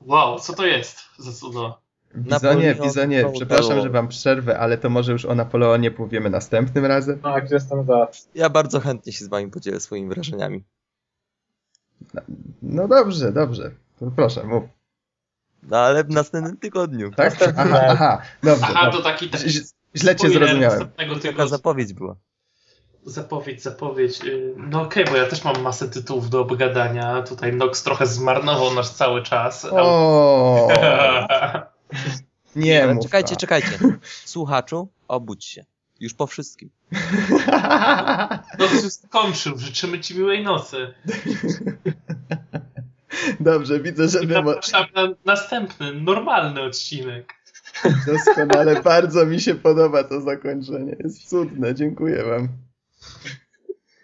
Wow, co to jest za cudo? Bizonie, Napoleon Bizonie, przepraszam, że wam przerwę, ale to może już o Napoleonie powiemy następnym razem. Tak, jestem za. Ja bardzo chętnie się z wami podzielę swoimi wrażeniami. No dobrze, dobrze. To proszę, mów. No ale w następnym tygodniu. Tak? Następnym Aha, aha, dobrze. Aha, dobrze. to taki tak, Źle cię zrozumiałem. Taka zapowiedź była. Zapowiedź, zapowiedź. Yy, No okej, bo ja też mam masę tytułów do obgadania. Tutaj Nox trochę zmarnował nasz cały czas. O, [laughs] nie Ale mów czekajcie, tak. czekajcie. [laughs] Słuchaczu, obudź się. Już po wszystkim. [laughs] Nox już skończył. Życzymy ci miłej nocy. [laughs] Dobrze, widzę, że I zapraszam na następny, normalny odcinek. doskonale, bardzo mi się podoba to zakończenie. Jest cudne, dziękuję wam.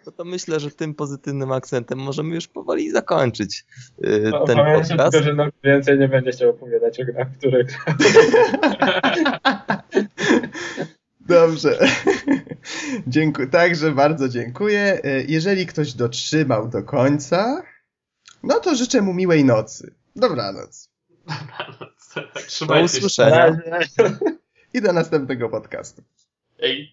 No to myślę, że tym pozytywnym akcentem możemy już powoli zakończyć yy, No, ten podcast. tylko, że no, więcej nie będzie chciał opowiadać o grach, które. [laughs] Dobrze. Dziękuję. Także bardzo dziękuję. E, Jeżeli ktoś dotrzymał do końca, no to życzę mu miłej nocy. Dobranoc. [laughs] Tak, Do trzymajcie się. usłyszenia. I do następnego podcastu. Ej.